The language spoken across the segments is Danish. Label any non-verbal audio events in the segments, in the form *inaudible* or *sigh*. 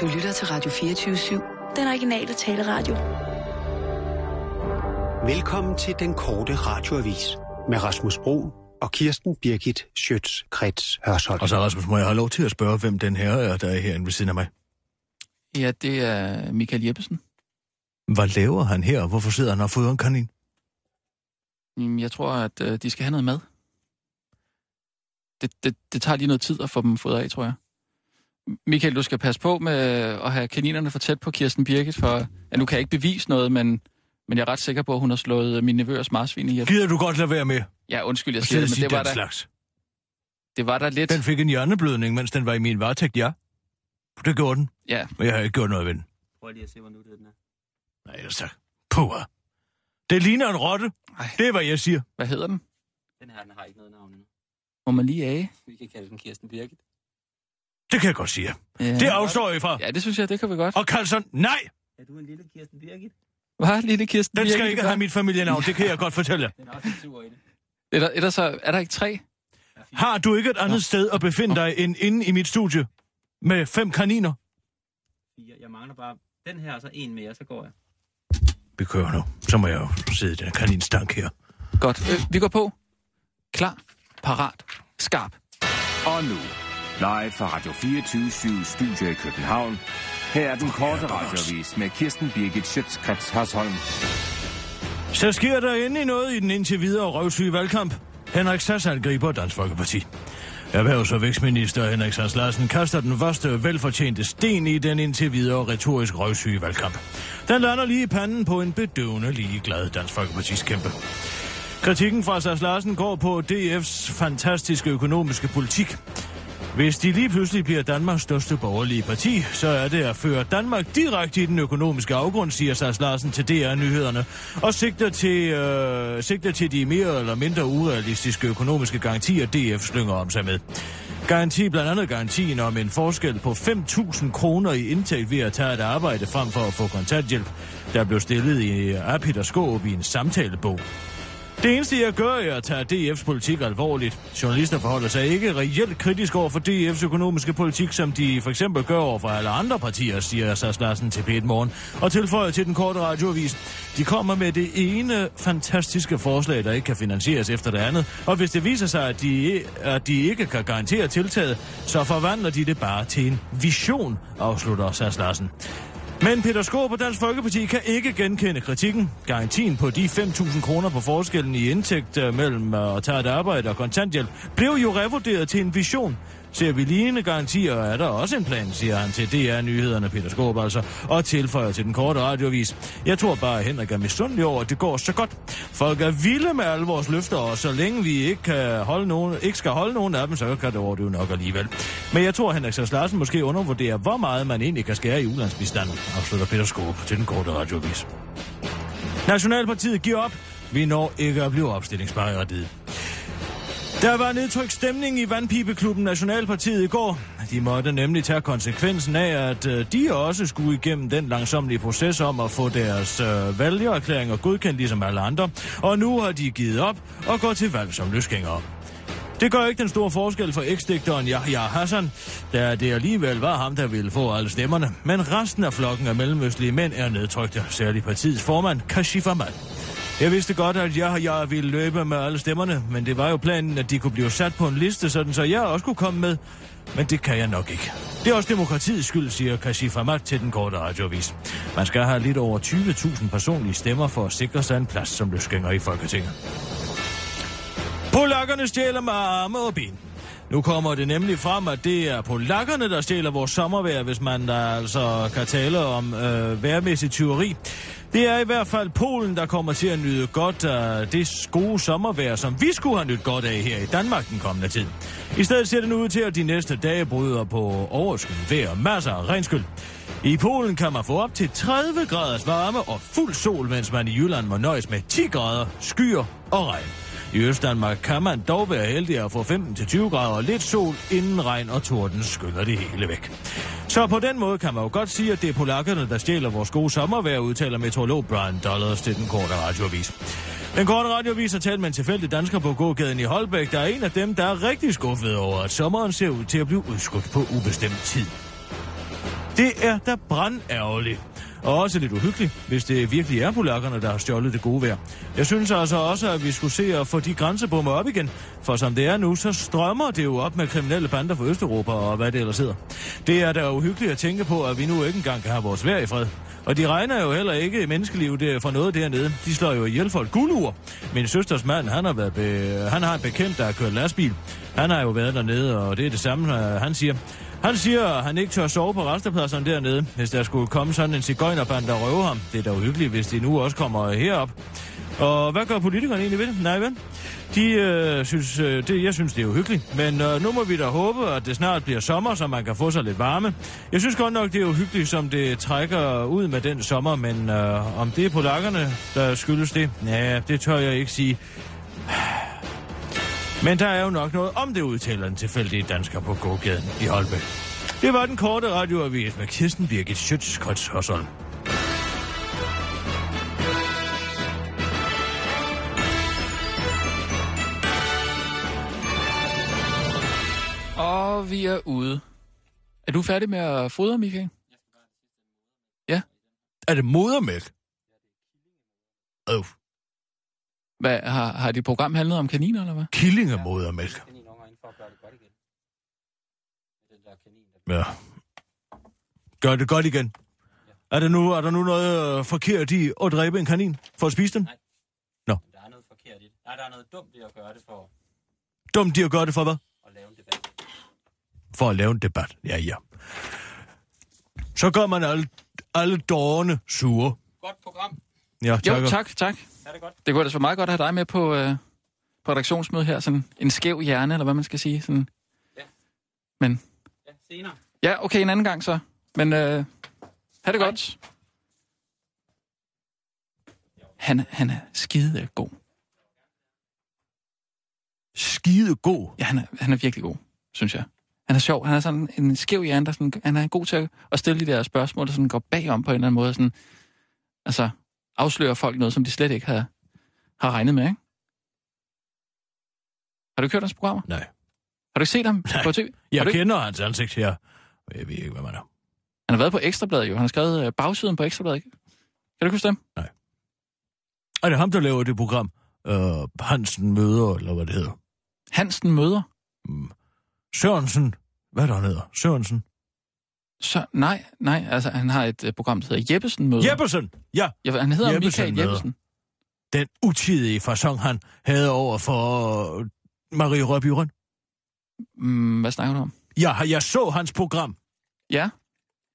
Du lytter til Radio 24-7. Den originale taleradio. Velkommen til den korte radioavis med Rasmus Bro og Kirsten Birgit Schøtz-Krets Hørsholm. Og så Rasmus, må jeg have lov til at spørge, hvem den her er, der er herinde ved siden af mig? Ja, det er Michael Jeppesen. Hvad laver han her, hvorfor sidder han og fodrer en kanin? Jeg tror, at øh, de skal have noget mad. Det, det, det tager lige noget tid at få dem fået af, tror jeg. Michael, du skal passe på med at have kaninerne for tæt på Kirsten Birgit, for ja, nu kan jeg ikke bevise noget, men, men jeg er ret sikker på, at hun har slået min nevøers marsvin ihjel. Gider du godt lade være med Ja, undskyld, jeg siger det, men det var, den da, slags? det var da lidt... Den fik en hjerneblødning, mens den var i min varetægt, ja. Det gjorde den, Ja, men jeg har ikke gjort noget ved den. Prøv lige at se, hvor nu det er, den er. Nej, ellers tak. Puh. Det ligner en rotte. Ej. Det er, hvad jeg siger. hvad hedder den? Den her, den har ikke noget navn endnu. Må man lige af? Vi kan kalde den Kirsten Birgit. Det kan jeg godt sige. Ja. Det afstår jeg fra. Ja, det synes jeg, det kan vi godt. Og Carlson, nej, Er du en lille Kirsten Birgit? Hvad, lille Kirsten den skal Birgit, ikke hvad? have mit familienavn. Det kan jeg godt fortælle jer. *laughs* Den er også sur i det. Er der, er, der så, er der ikke tre? Har du ikke et andet sted at befinde dig end inde i mit studie? Med fem kaniner? fire. Jeg mangler bare den her, og så en mere, så går jeg. Vi kører nu. Så må jeg jo sidde i den kaninstank her. Godt. Øh, vi går på. Klar, parat, skarp. Og nu, live fra Radio 24 Studio i København. Her er den korte radiovis med Kirsten Birgit Schøtzgrads Hasholm. Så sker der endelig noget i den indtil videre røvsyge valgkamp. Henrik Sass angriber Dansk Folkeparti. Erhvervs- og vækstminister Henrik Sass Larsen kaster den første velfortjente sten i den indtil videre retorisk røvsyge valgkamp. Den lander lige i panden på en bedøvende ligeglad Dansk Folkepartis kæmpe. Kritikken fra Sass Larsen går på DF's fantastiske økonomiske politik. Hvis de lige pludselig bliver Danmarks største borgerlige parti, så er det at føre Danmark direkte i den økonomiske afgrund, siger Sars Larsen til DR-nyhederne, og sigter til, øh, sigter til de mere eller mindre urealistiske økonomiske garantier, DF slynger om sig med. Garanti, blandt andet garantien om en forskel på 5.000 kroner i indtægt ved at tage et arbejde frem for at få kontanthjælp, der blev stillet i Apit og Skåb i en samtalebog. Det eneste, jeg gør, er at tage DF's politik alvorligt. Journalister forholder sig ikke reelt kritisk over for DF's økonomiske politik, som de for eksempel gør over for alle andre partier, siger Sass Larsen til p Morgen, og tilføjer til den korte radioavis. De kommer med det ene fantastiske forslag, der ikke kan finansieres efter det andet, og hvis det viser sig, at de, at de ikke kan garantere tiltaget, så forvandler de det bare til en vision, afslutter Sass Larsen. Men Peter Skåb og Dansk Folkeparti kan ikke genkende kritikken. Garantien på de 5.000 kroner på forskellen i indtægt øh, mellem øh, at tage et arbejde og kontanthjælp blev jo revurderet til en vision. Ser vi lignende garantier, er der også en plan, siger han til DR-nyhederne, Peter Skåb altså, og tilføjer til den korte radiovis. Jeg tror bare, at Henrik er misundelig over, at det går så godt. Folk er vilde med alle vores løfter, og så længe vi ikke, kan holde nogen, ikke skal holde nogen af dem, så kan det over det jo nok alligevel. Men jeg tror, at Henrik Sars Larsen måske undervurderer, hvor meget man egentlig kan skære i ulandsbistanden, afslutter Peter Skåb til den korte radiovis. Nationalpartiet giver op. Vi når ikke at blive opstillingsberettiget. Der var nedtrykt stemning i Vandpibeklubben Nationalpartiet i går. De måtte nemlig tage konsekvensen af, at øh, de også skulle igennem den langsomlige proces om at få deres øh, vælgererklæringer godkendt ligesom alle andre. Og nu har de givet op og går til valg som løsgængere. Det gør ikke den store forskel for eksdigteren Yahya Hassan, da det alligevel var ham, der ville få alle stemmerne. Men resten af flokken af mellemøstlige mænd er nedtrykte, særligt partiets formand Kashif Ahmad. Jeg vidste godt, at jeg, jeg ville løbe med alle stemmerne, men det var jo planen, at de kunne blive sat på en liste, sådan så jeg også kunne komme med. Men det kan jeg nok ikke. Det er også demokratiets skyld, siger Kashif Ahmad til den korte radiovis. Man skal have lidt over 20.000 personlige stemmer for at sikre sig en plads som løsgænger i Folketinget. Polakkerne stjæler med arme og ben. Nu kommer det nemlig frem, at det er polakkerne, der stjæler vores sommervejr, hvis man da altså kan tale om øh, værmæssig tyveri. Det er i hvert fald Polen, der kommer til at nyde godt af det gode sommervejr, som vi skulle have nydt godt af her i Danmark den kommende tid. I stedet ser det nu ud til, at de næste dage bryder på overskyet vejr og masser af regnskyld. I Polen kan man få op til 30 graders varme og fuld sol, mens man i Jylland må nøjes med 10 grader, skyer og regn. I Østdanmark kan man dog være heldig at få 15-20 grader og lidt sol, inden regn og torden skyller det hele væk. Så på den måde kan man jo godt sige, at det er polakkerne, der stjæler vores gode sommervejr, udtaler meteorolog Brian Dollars til den korte radioavis. Den korte radioavis har talt med en tilfældig dansker på gågaden i Holbæk, der er en af dem, der er rigtig skuffet over, at sommeren ser ud til at blive udskudt på ubestemt tid. Det er da brandærgerligt. Og også lidt uhyggeligt, hvis det virkelig er polakkerne, der har stjålet det gode vejr. Jeg synes altså også, at vi skulle se at få de grænsebommer op igen. For som det er nu, så strømmer det jo op med kriminelle bander fra Østeuropa og hvad det ellers hedder. Det er da uhyggeligt at tænke på, at vi nu ikke engang kan have vores vejr i fred. Og de regner jo heller ikke menneskeliv der for noget dernede. De slår jo ihjel for et guldur. Min søsters mand, han har, været be... han har en bekendt, der har kørt lastbil. Han har jo været dernede, og det er det samme, øh, han siger. Han siger, at han ikke tør sove på restepladserne dernede, hvis der skulle komme sådan en cigøjnerband, der røver ham. Det er da uhyggeligt, hvis de nu også kommer herop. Og hvad gør politikerne egentlig ved det? Nej, vel? De øh, synes, øh, det, jeg synes, det er uhyggeligt. Men øh, nu må vi da håbe, at det snart bliver sommer, så man kan få sig lidt varme. Jeg synes godt nok, det er uhyggeligt, som det trækker ud med den sommer, men øh, om det er polakkerne, der skyldes det, ja, det tør jeg ikke sige. Men der er jo nok noget om det, udtaler en tilfældig dansker på gågaden i Holbæk. Det var den korte radioavis med Kirsten Birgit Schøtzgrads Hørsholm. Og vi er ude. Er du færdig med at fodre, Michael? Er det modermælk? Åh, oh, Hvad, har, har dit program handlet om kaniner, eller hvad? killingemodermælk. Ja. Gør det godt igen. Er der nu, er der nu noget øh, forkert i at dræbe en kanin for at spise den? Nej. Nå. Men der er noget forkert i det. Nej, der er noget dumt i at gøre det for Dumt de at gøre det for hvad? at lave en debat. For at lave en debat. Ja, ja. Så gør man alle, alle dårne sure. Godt program. Ja, tak. Jo, tak, tak. Er det godt? Det kunne da være meget godt at have dig med på, øh, på redaktionsmødet her. Sådan en skæv hjerne, eller hvad man skal sige. Sådan. Ja. Men Ja, senere. ja, okay, en anden gang så. Men øh, ha' det godt. Han, han er skide god. Skide god. Ja, han er, han er virkelig god, synes jeg. Han er sjov. Han er sådan en skæv hjerne, der sådan, han er god til at, at stille de der spørgsmål, der sådan går bagom på en eller anden måde. Sådan, altså, afslører folk noget, som de slet ikke har, har regnet med, ikke? Har du ikke hørt hans programmer? Nej. Har du ikke set ham Nej. på tv? Jeg ikke? kender hans ansigt her. og Jeg ved ikke, hvad man er. Han har været på Ekstrabladet jo. Han har skrevet øh, bagsiden på Ekstrabladet, ikke? Kan du huske dem? Er det ham, der laver det program? Øh, Hansen møder, eller hvad det hedder? Hansen møder. Mm. Sørensen. Hvad er det, han hedder? Sørensen. Så, nej, nej, altså han har et uh, program, der hedder Jeppesen møder. Jeppesen! Ja, Ja, han hedder Jeppesen Michael møder. Jeppesen. den utidige fasong, han havde over for øh, Marie Rørbyren. Mm, hvad snakker du om? Ja, jeg så hans program, Ja,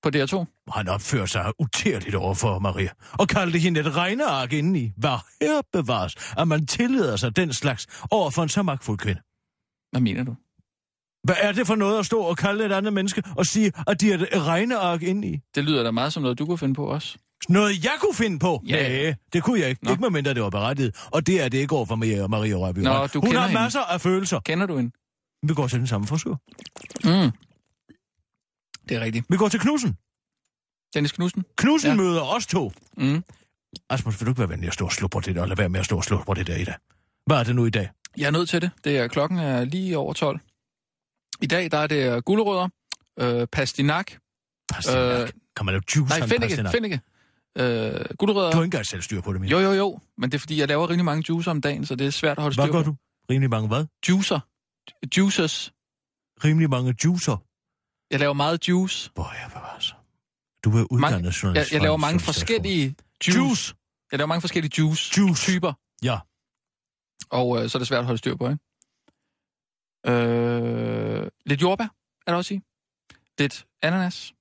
på DR2. hvor han opfører sig utærligt over for Maria, og kaldte hende et regneark indeni. Hvad her bevares, at man tillader sig den slags over for en så magtfuld kvinde. Hvad mener du? Hvad er det for noget at stå og kalde et andet menneske og sige, at de er et regneark indeni? Det lyder da meget som noget, du kunne finde på også. Noget, jeg kunne finde på? Ja. Nej, det kunne jeg ikke. Nå. Ikke medmindre det var berettiget. Og det er det ikke over for Maria, Maria Rørby. Nå, Hun du kender har hende. masser af følelser. Kender du hende? Vi går til den samme frisør. Mm. Det er rigtigt. Vi går til Knudsen. Dennis Knudsen? Knudsen Ja. ja. møder os to. Mm. Asmus, vil du ikke være venlig at stå og slå på det der, og lade være med at stå og slå på det der i dag? Hvad er det nu i dag? Jeg er nødt til det. det er, klokken er lige over 12. I dag der er det gulerødder, øh, pastinak, Pastinak. Øh, kan man lave juice nej, en fennike, pastinak? fennike. Øh, gulerødder. Du har ikke selv styr på det, Mia. Jo, jo, jo. Men det er fordi, jeg laver rimelig mange juicer om dagen, så det er svært at holde styr Hvad på. gør du? Rimelig mange hvad? Juicer. Juicers. Rimelig mange juicer. Jeg laver meget juice. Hvor er jeg bevares? Du er uddannet Jeg, journalist. jeg fra laver mange forskellige juice. Juice. Jeg laver mange forskellige juice. Juice. Typer. Ja. Og øh, så er det svært at holde styr på, ikke? Øh, lidt jordbær er der også i. Lidt ananas.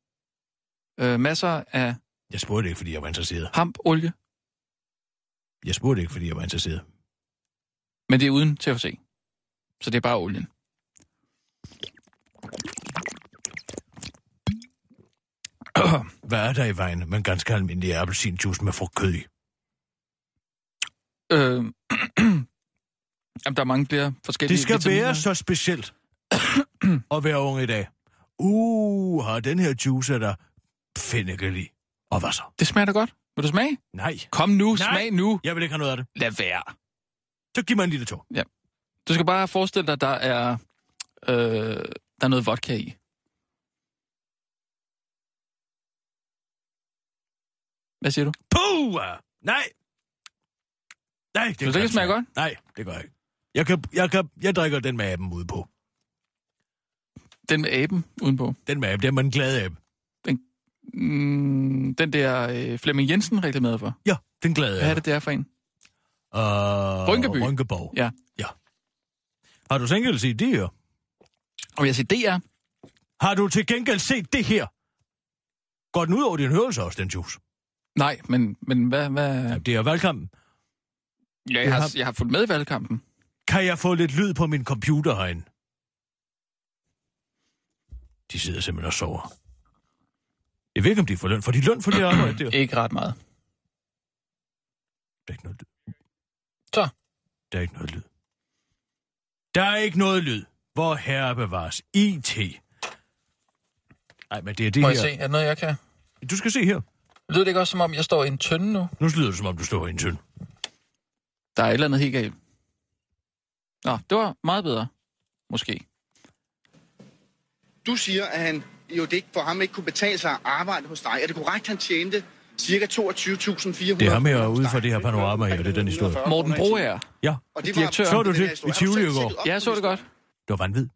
Øh, masser af Jeg spurgte ikke, fordi jeg var interesseret. hampolie. Jeg spurgte ikke, fordi jeg var interesseret. Men det er uden THC. Så det er bare olien. *clears throat* Hvad er der i vejen med en ganske almindelig appelsinjuice med frugtkød i? Øh, *clears throat* jamen, der er mange flere forskellige Det skal vitaminer. være så specielt at være ung i dag. Uh, har den her juice er der fennekkel i. Og hvad så? Det smager da godt. Vil du smage? Nej, Kom nu, Nej. smag nu. jeg vil ikke have noget af det. Lad være. Så giv mig en lille tog. Du skal bare forestille dig, at der er, øh, der er noget vodka i. Hvad siger du? Puh! Nej! Nej, det du ikke, det smager godt? Nej, det gør jeg ikke. Jeg, kan, jeg, kan, jeg drikker den med aben ude på. Den med aben udenpå. Den med aben, det er man en glad abe. Mm, den der øh, Flemming Jensen reklameret for. Ja, den glade Hvad er abe. det der for en? Uh, Rynkeby. Rynkeborg. Ja. Ja. Har du til gengæld set det her? Og jeg det er... Har du til gengæld set det her? Går den ud over din hørelse også, den juice? Nej, men, men hvad... hvad... Ja, det er valgkampen. Ja, jeg, jeg har, har- jeg har fulgt med i valgkampen. Kan jeg få lidt lyd på min computer herinde? De sidder simpelthen og sover. Jeg ved ikke, om de får løn. Får de løn for det arbejde der? *clears throat* Ikke ret meget. Der er ikke noget lyd. Så. Der er ikke noget lyd. Der er ikke noget lyd. Hvor herre bevares. IT. Nej, men det er det Må her. jeg se? Er det noget, jeg kan? Du skal se her. Lyder det ikke også, som om jeg står i en tønde nu? Nu lyder det, som om du står i en tynd. Der er et eller andet helt galt. Nå, det var meget bedre. Måske. Du siger, at han jo det ikke, for ham ikke kunne betale sig at arbejde hos dig. Er det korrekt, han tjente cirka 22.400? Det er ham her ude for det her panorama her. Det er den historie. Morten Broager. Ja, Og det direktør. Så du det i Tivoli i går? Ja, jeg så det godt. det var vanvid.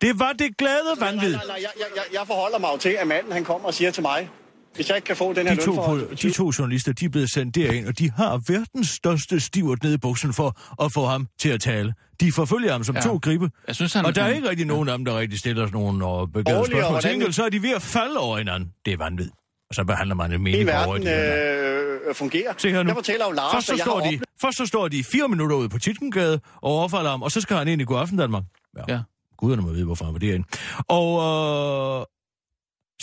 Det var det glade vanvid. Nej, nej, jeg, jeg, jeg, jeg forholder mig jo til, at manden han kommer og siger til mig, hvis jeg ikke kan få den her De to, på, de to journalister, de er blevet sendt derind, og de har verdens største stivert nede i buksen for at få ham til at tale. De forfølger ham som Ja. ja. to gribe. Jeg synes, han... Og der er ikke rigtig nogen af dem, der rigtig stiller sådan nogle og begavede spørgsmål. Til gengæld, så er de ved at falde over hinanden. Det er vanvid. Og så behandler man en mening over i verden det her. øh, fungerer. Se her nu. Jeg fortæller jo Lars, Først så, står de, først så står de fire minutter ude på Titengade og overfalder ham, og så skal han ind i God Aften Danmark. Ja. Guderne må vide, hvorfor han var derinde. Og øh,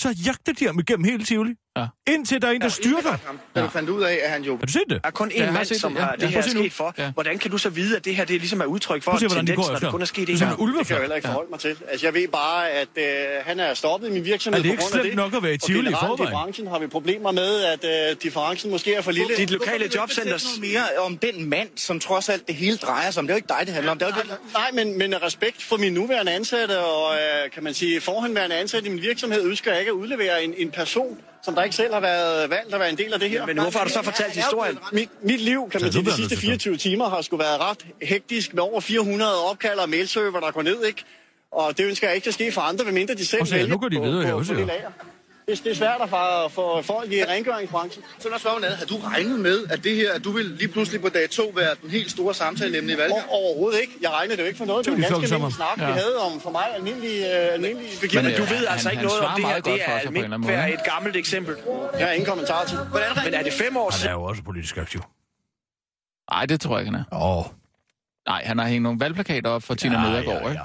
så jagter de ham igennem hele Tivoli. Ja. Indtil der er en, der styrter. Da du fandt ud af, at han jo Har du set det? Er kun én Ja, har mand, som det, ja. har Ja, det her sket for. Ja. Hvordan kan du så vide, at det her det ligesom er udtryk for se, en tendens, når det kun er sket er som gang? en Det kan jeg heller ikke Ja. forholde mig til. Altså, jeg ved bare, at øh, han er stoppet i min virksomhed Er det på ikke grund af det. nok at være i Tivoli i forvejen? i branchen har vi problemer med, at øh, differencen måske er for lille. Dit lokale jobcenter... mere om den mand, som trods alt det hele drejer sig om. Det er jo ikke dig, det handler om. Det er jo ikke... Nej, men, men respekt for min nuværende ansatte, og øh, kan man sige, forhenværende ansatte i min virksomhed, ønsker jeg ikke at udlevere en, en person, som der ikke selv har været valgt at være en del af det her. Men hvorfor har du så fortalt historien? Mit, mit liv, kan man sige, de sidste nødt til 24 timer har sgu været ret hektisk med over 400 opkald og mailserver, der går ned, ikke? Og det ønsker jeg ikke at ske for andre, medmindre de selv ja, vælger nu går de på, videre her på, også, på det jo. lager. Det, det er svært at få for folk i rengøringsbranchen. Så lad os spørge, hvordan. Har du regnet med, at det her, at du vil lige pludselig på dag to være den helt store samtale i valget? Overhovedet ikke. Jeg regnede det jo ikke for noget. Det var en er ganske almindelig snak, Ja. vi havde om for mig almindelige, øh, almindelige Men begivenheder. du ved han- altså ikke han noget om det her. Det er almindeligt et gammelt eksempel. Jeg har ingen kommentar til. Men er det fem år Han siden? er jo også politisk aktiv. Nej, det tror jeg ikke, han er. Åh. Nej, han har hængt nogle valgplakater op for Tina Nedergaard, ikke?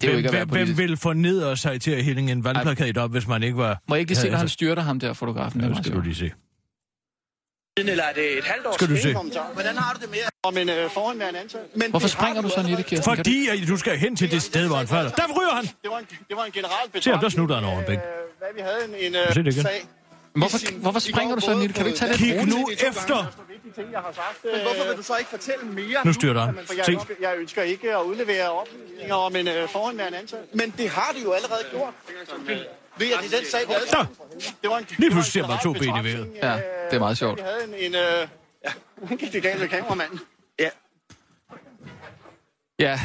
Det er jo Hvem, ikke at være hvem, hvem politisk. vil fornedre sig til at hænge en valgplakat op, hvis man ikke var... Må jeg ikke lige se, når han styrter ham der, fotografen? Ja, Det skal du lige se. Eller er det et halvt år Skal du se. Hvordan har du det med? Om en øh, forhenværende ansat. Men Hvorfor springer du sådan i det, Kirsten? Fordi at du skal hen til det sted, hvor han falder. Der ryger han! Det var en, det var en general Se, betragtning. der snutter han over en bænk. øh, Hvad vi havde en, en du øh, igen? sag. Hvorfor, hvorfor springer du sådan i det? Kan du ikke tage det Kig roligt? nu efter! Vigtige ting, jeg har sagt. Men øh, hvorfor vil du så ikke fortælle mere? Nu styrter han. for jeg, ønsker, jeg ønsker ikke at udlevere oplysninger om en øh, forhenværende ansat. Men det har du jo allerede gjort. Ved at i den sag, vi havde... Så! Det var en, Lige pludselig ser man to ben i vejret. Ja, det er meget sjovt. Vi havde en... en øh, ja, gik det galt med kameramanden. Ja. Ja,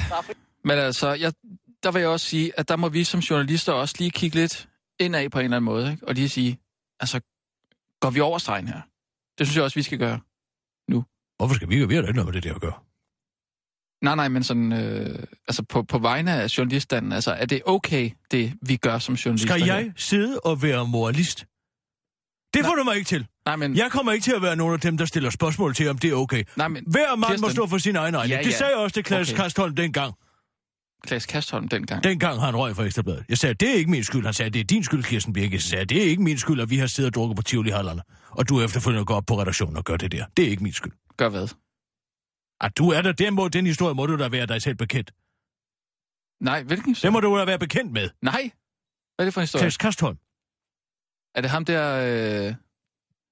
men altså, jeg, der vil jeg også sige, at der må vi som journalister også lige kigge lidt indad på en eller anden måde, ikke? og lige sige, altså, går vi over stregen her? Det synes jeg også, vi skal gøre. Hvorfor skal vi? Vi har da ikke noget med det der at gøre. Nej, nej, men sådan, øh, altså på, på vegne af journaliststanden, altså, er det okay, det vi gør som journalister? Skal jeg sidde og være moralist? Det får du mig ikke til. Nej, men, Jeg kommer ikke til at være nogen af dem, der stiller spørgsmål til, om det er okay. nej, men Hver mand må Kirsten. stå for sin egen regning. Ja, Det ja. sagde jeg også til Klaas Okay. Kastholm dengang. Klaas Kastholm dengang. Dengang han røg fra Ekstrabladet. Jeg sagde, det er ikke min skyld. Han sagde, det er din skyld, Kirsten Birke. Jeg sagde, det er ikke min skyld, at vi har siddet og drukket på Tivoli-hallerne. Og du efterfølgende går op på redaktionen og gør det der. Det er ikke min skyld. Gør hvad? At du er der, den, må, den historie må du da være dig selv bekendt. Nej, hvilken? Det må du da være bekendt med. Nej! Hvad er det for en historie? Klaas Kastholm. Er det ham der... Øh,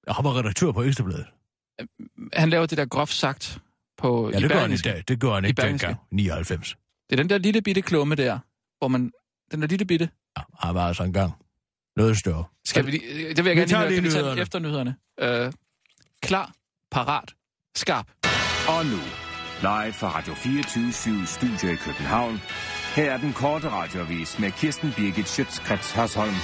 Jeg har været redaktør på Ekstrabladet. han laver det der groft sagt på Ja, det gør han i dag. Det gør han ikke dengang. 99. Det er den der lille bitte klumme der, hvor man... Den der lille bitte... Ja, han var altså en gang. noget større. Skal vi, lige- det vil jeg Vi gerne lige høre. Kan vi tage efter nyhederne? Øh, klar, parat, skarp. Og nu, live fra Radio 24 Studio i København. Her er den korte radiovis med Kirsten Birgit Schøtzgrads Hasholm.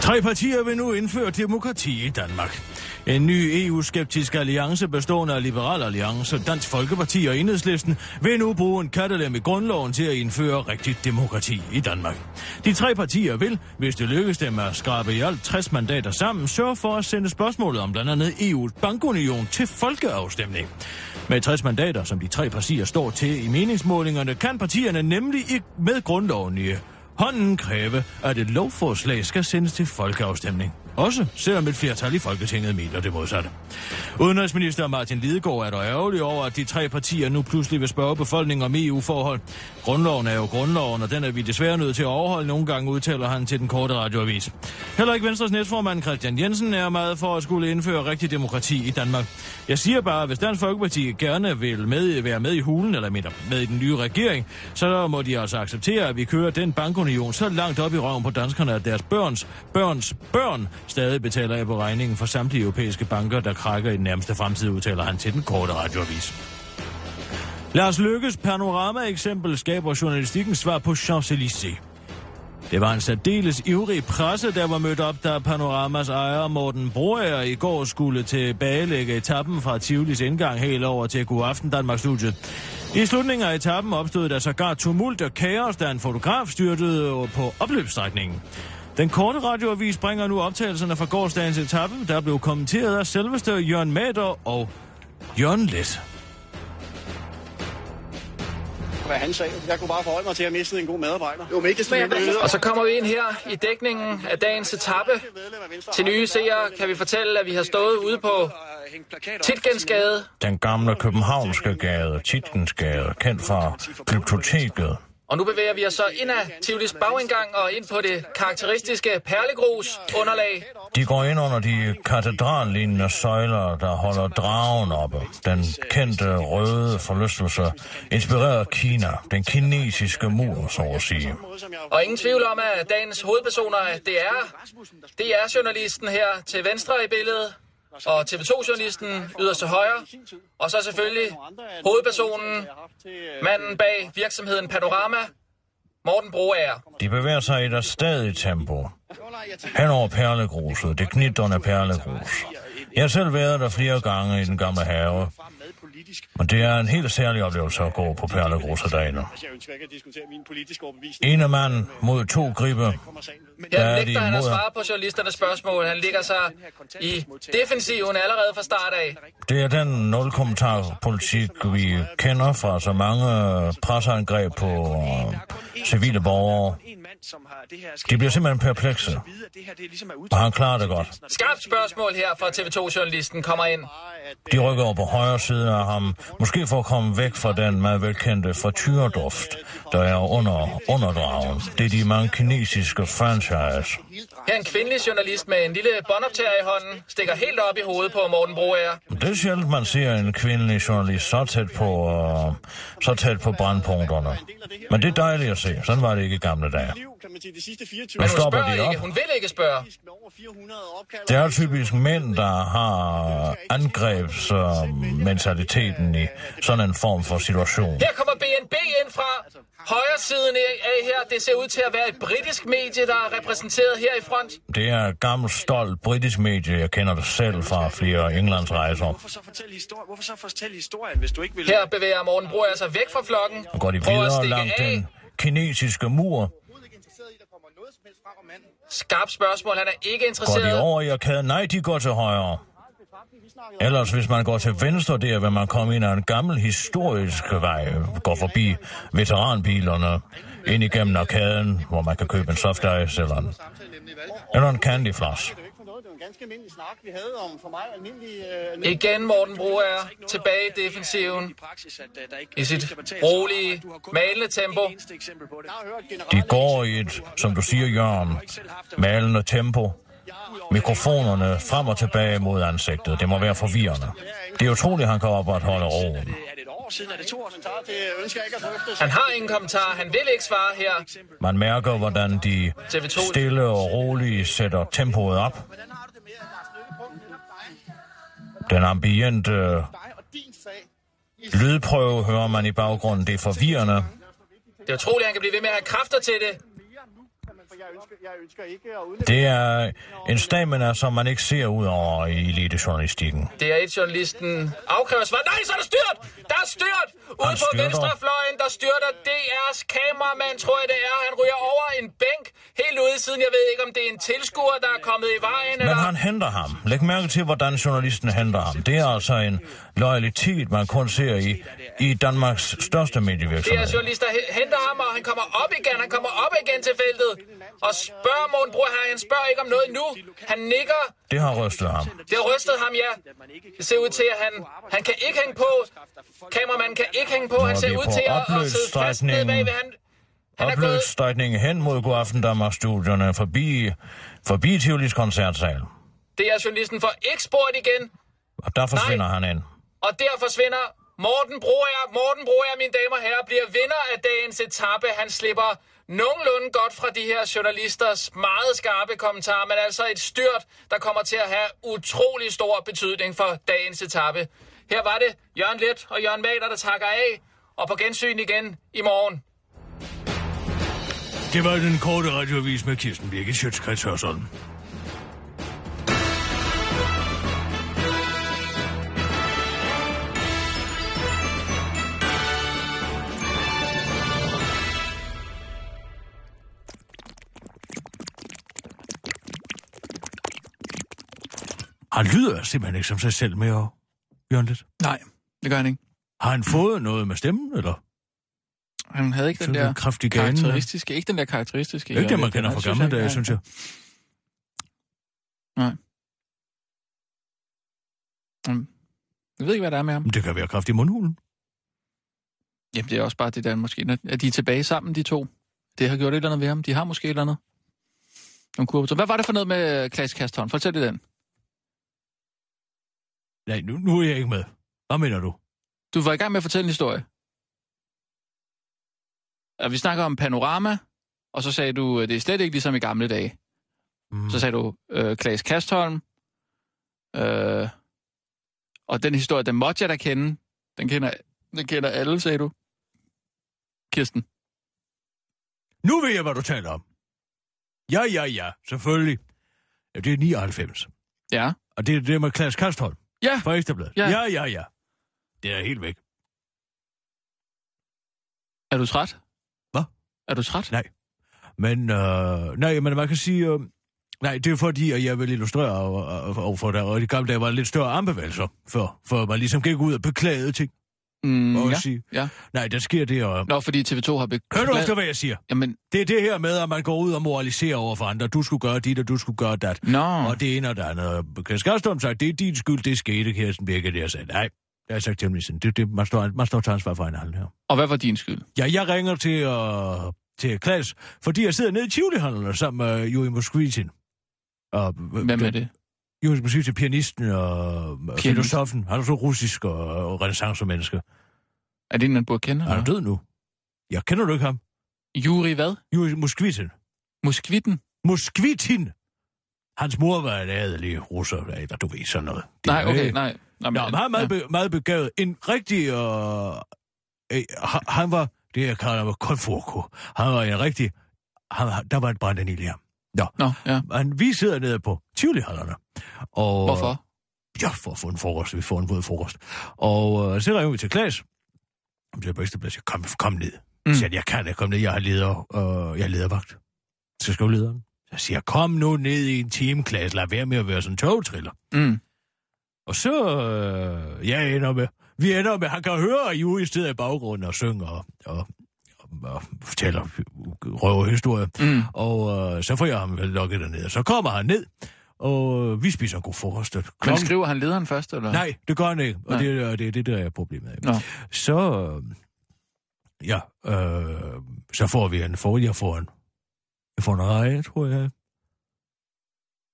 Tre partier vil nu indføre demokrati i Danmark. En ny EU-skeptisk alliance bestående af Liberal Alliance, Dansk Folkeparti og Enhedslisten vil nu bruge en kattelem i grundloven til at indføre rigtigt demokrati i Danmark. De tre partier vil, hvis det lykkes dem at skrabe i alt 60 mandater sammen, sørge for at sende spørgsmålet om blandt andet EU's bankunion til folkeafstemning. Med 60 mandater, som de tre partier står til i meningsmålingerne, kan partierne nemlig ikke med grundloven i hånden kræve, at et lovforslag skal sendes til folkeafstemning. Også selvom et flertal i Folketinget mener det modsatte. Udenrigsminister Martin Lidegaard er der ærgerlig over, at de tre partier nu pludselig vil spørge befolkningen om EU-forhold. Grundloven er jo grundloven, og den er vi desværre nødt til at overholde nogle gange, udtaler han til den korte radioavis. Heller ikke Venstres næstformand Christian Jensen er meget for at skulle indføre rigtig demokrati i Danmark. Jeg siger bare, at hvis Dansk Folkeparti gerne vil med, være med i hulen, eller med, med i den nye regering, så må de altså acceptere, at vi kører den bankunion så langt op i røven på danskerne, at deres børns, børns børn stadig betaler af på regningen for samtlige europæiske banker, der krakker i den nærmeste fremtid, udtaler han til den korte radioavis. Lars Lykkes panorama-eksempel skaber journalistikken svar på Champs-Élysées. Det var en særdeles ivrig presse, der var mødt op, da Panoramas ejer Morten Broager i går skulle tilbagelægge etappen fra Tivolis indgang helt over til Godaften Danmarks Studiet. I slutningen af etappen opstod der sågar tumult og kaos, da en fotograf styrtede på opløbsstrækningen. Den korte radioavis bringer nu optagelserne fra gårdsdagens etape, der blev kommenteret af selveste Jørgen Mader og Jørgen Let. Hvad han sagde. Jeg kunne bare forholde mig til at miste en god medarbejder. Jo, men ikke mindre. Og så kommer vi ind her i dækningen af dagens etape. Til nye seere kan vi fortælle, at vi har stået ude på Titgensgade. Den gamle københavnske gade, Titgensgade, kendt fra Glyptoteket. Og nu bevæger vi os så ind af Tivolis bagindgang og ind på det karakteristiske perlegrus underlag. De går ind under de katedrallignende søjler, der holder dragen oppe. Den kendte røde forlystelse, inspireret af Kina, den kinesiske mur, så at sige. Og ingen tvivl om, at dagens hovedpersoner, det er, det er journalisten her til venstre i billedet, og TV2-journalisten yderst til højre, og så selvfølgelig hovedpersonen, manden bag virksomheden Panorama, Morten Broager. De bevæger sig i et stadigt tempo. Hen over perlegruset, det knitterne perlegrus. Jeg har selv været der flere gange i den gamle have. Og det er en helt særlig oplevelse at gå på perlegruset derinde. Overbevisning. Ene mand mod to gribe. Er de nægter han at svare på journalisternes spørgsmål. Han ligger sig i defensiven allerede fra start af. Det er den nul-kommentar-politik, vi kender fra så mange presseangreb på civile borgere. De bliver simpelthen perplekse. Og han klarer det godt. Skarpt spørgsmål her fra TV2-journalisten kommer ind. De rykker over på højre side af ham, måske for at komme væk fra den meget velkendte frityreduft, der er under underdragen. Det er de mange kinesiske franchise. Her en kvindelig journalist med en lille båndoptager i hånden stikker helt op i hovedet på Morten Broager. Det er sjældent, man ser en kvindelig journalist så tæt på, uh, så tæt på brandpunkterne. Men det er dejligt at se. Sådan var det ikke i gamle dage. Kan man sige, de sidste 24 Men Nu hun stopper spørger de op. ikke. Hun vil ikke spørge. Det er typisk mænd, der har angrebsmentaliteten i sådan en form for situation. Her kommer BNB ind fra højre siden af her. Det ser ud til at være et britisk medie, der er repræsenteret her i front. Det er et gammelt, stolt britisk medie. Jeg kender det selv fra flere Englandsrejser. Hvorfor så fortælle historien, Hvorfor så fortælle historien hvis du ikke vil... Her bevæger Morten Broager sig væk fra flokken. Nu går de Prøver at videre stikke langt af. den kinesiske mur. Skarpt spørgsmål. Han er ikke Går de interesseret. over i arkaden? Nej, de går til højre. Ellers, hvis man går til venstre der, vil man komme ind ad en gammel historisk vej, går forbi veteranbilerne, ind igennem arkaden, hvor man kan købe en soft ice eller en, eller en candy floss. Ganske almindelig snak, vi havde om for mig almindelig... Øh, Igen Morten Broager tilbage i defensiven i sit rolige, malende tempo. De går i et, som du siger, Jørgen, malende tempo. Mikrofonerne frem og tilbage mod ansigtet. Det må være forvirrende. Det er utroligt, han kan opretholde roen. år siden. Er det to år siden? Det ønsker jeg ikke at drøfte. Han har ingen kommentar. Han vil ikke svare her. Man mærker, hvordan de TV2. stille og roligt sætter tempoet op. Den ambiente lydprøve hører man i baggrunden. Det er forvirrende. Det er utroligt, at han kan blive ved med at have kræfter til det. Det er en stamina, som man ikke ser ud over i elitejournalistikken. Det er et journalisten afkræver svar. Nej, så er der styrt! Der er styrt! Ude på venstrefløjen, der styrter DR's kameramand, tror jeg det er. Han ryger over en bænk helt ude i siden. Jeg ved ikke, om det er en tilskuer, der er kommet i vejen. Men eller... han henter ham. Læg mærke til, hvordan journalisten henter ham. Det er altså en loyalitet, man kun ser i, i Danmarks største medievirksomhed. DR-journalister he- henter ham, og han kommer op igen. Han kommer op igen til feltet. Og spørger Morten Bror her. Han spørger ikke om noget nu. Han nikker. Det har rystet ham. Det har rystet ham, ja. Det ser ud til, at han, han kan ikke hænge på. Kameramanden kan ikke hænge på. Han ser er ud til at, at sidde fast nede bagved. Han, er. Opløbsstrækningen hen mod God Aften Danmarks studierne forbi, forbi Tivolis koncertsal. DR-journalisten får ikke spurgt igen. Og der forsvinder han ind. Og der forsvinder Morten Broer. Morten Broer, mine damer og herrer, bliver vinder af dagens etape. Han slipper nogenlunde godt fra de her journalisters meget skarpe kommentarer, men altså et styrt, der kommer til at have utrolig stor betydning for dagens etape. Her var det Jørgen Let og Jørgen Mader, der takker af, og på gensyn igen i morgen. Det var den korte radioavis med Kirsten Birgit Schøtzgrads Hørsholm. Han lyder simpelthen ikke som sig selv mere, Jørgen Lidt. Nej, det gør han ikke. Har han fået noget med stemmen, eller? Han havde ikke den der en kraftig gane, karakteristiske, ikke den der karakteristiske. Er ikke det, man kender fra gamle dage, synes jeg. Nej. Mm. Jeg ved ikke, hvad der er med ham. Det kan være kraft i mundhulen. Jamen, det er også bare det der måske, når- at de er tilbage sammen, de to. Det har gjort et eller andet ved ham. De har måske et eller andet. Nogle kurver. Så hvad var det for noget med Klaas Kaston? Fortæl det den. Nej, nu, nu er jeg ikke med. Hvad mener du? Du var i gang med at fortælle en historie. Og vi snakker om panorama, og så sagde du, at det er slet ikke ligesom i gamle dage. Mm. Så sagde du øh, Klaas Kastholm, øh, og den historie, den måtte jeg da kende. Den kender, den kender alle, sagde du. Kirsten. Nu ved jeg, hvad du taler om. Ja, ja, ja, selvfølgelig. Ja, det er 99. Ja. Og det er det med Klaas Kastholm Ja. fra Ekstrabladet. Ja. ja, ja, ja. Det er helt væk. Er du træt? Hvad? Er du træt? Nej. Men, øh, nej, men man kan sige... Øh, nej, det er fordi, at jeg vil illustrere over, over for dig, og i gamle dage var lidt større armbevægelser, for, for man ligesom gik ud og beklagede ting. Mm, må jeg ja. sige. ja. Nej, der sker det, og... Nå, fordi TV2 har beklaget... Hør du efter, hvad jeg siger? Jamen, Det er det her med, at man går ud og moraliserer over for andre. Du skulle gøre dit, og du skulle gøre dat. Nå. Og det ene og det andet. Kastholm sagde, det er din skyld, det skete, Kirsten Birke. Jeg sagde, nej, det har jeg sagt til ham. Det, det, man, står, man står til ansvar for hinanden her. og hvad var din skyld? Ja, jeg ringer til, uh, til Klaas, fordi jeg sidder nede i Tivoli-handlerne sammen med uh, Juri Moskvitin. Og, Hvem er det? Juri Moskvitin, pianisten og Pianist? filosofen. Han er så russisk og, og renaissance-menneske. Er det en, man burde kende? Han er død nu. Jeg kender du ikke ham? Juri hvad? Juri Moskvitin. Moskvitten? Moskvitin! Hans mor var en adelig russer, eller du ved sådan noget. Det Nej, okay, nej. Nå, Nå, men han er meget, be, meget begavet. En rigtig... Øh, øh, han, var... Det jeg kalder mig konfurko. Han var en rigtig... Han, der var et brændende i ham. Nå, Nå, ja. men vi sidder nede på Tivoli-hallerne. Og, Hvorfor? Ja, for at få en frokost. Vi får en god frokost. Og øh, så ringer vi til Klaas. Om det er på Ekstraplads. Jeg kom, kom ned. Mm. Så jeg kan ikke komme ned. Jeg har leder, øh, jeg er ledervagt. Så skal lederen. Så siger jeg, kom nu ned i en time, Klaas. Lad være med at være sådan en togtriller. Mm. Og så, øh, jeg ender med, vi ender med, han kan høre, at Juri sidder i baggrunden og synger og, og, og, og fortæller røverhistorier. Mm. Og øh, så får jeg ham lukket derned. Så kommer han ned, og vi spiser en god frokost. Men skriver han lederen først, eller? Nej, det gør han ikke, og Nej. det, er- det er det, der er problemet. Nå. Så, øh, ja, øh, så får vi en for, jeg får en, jeg får en reje, tror jeg.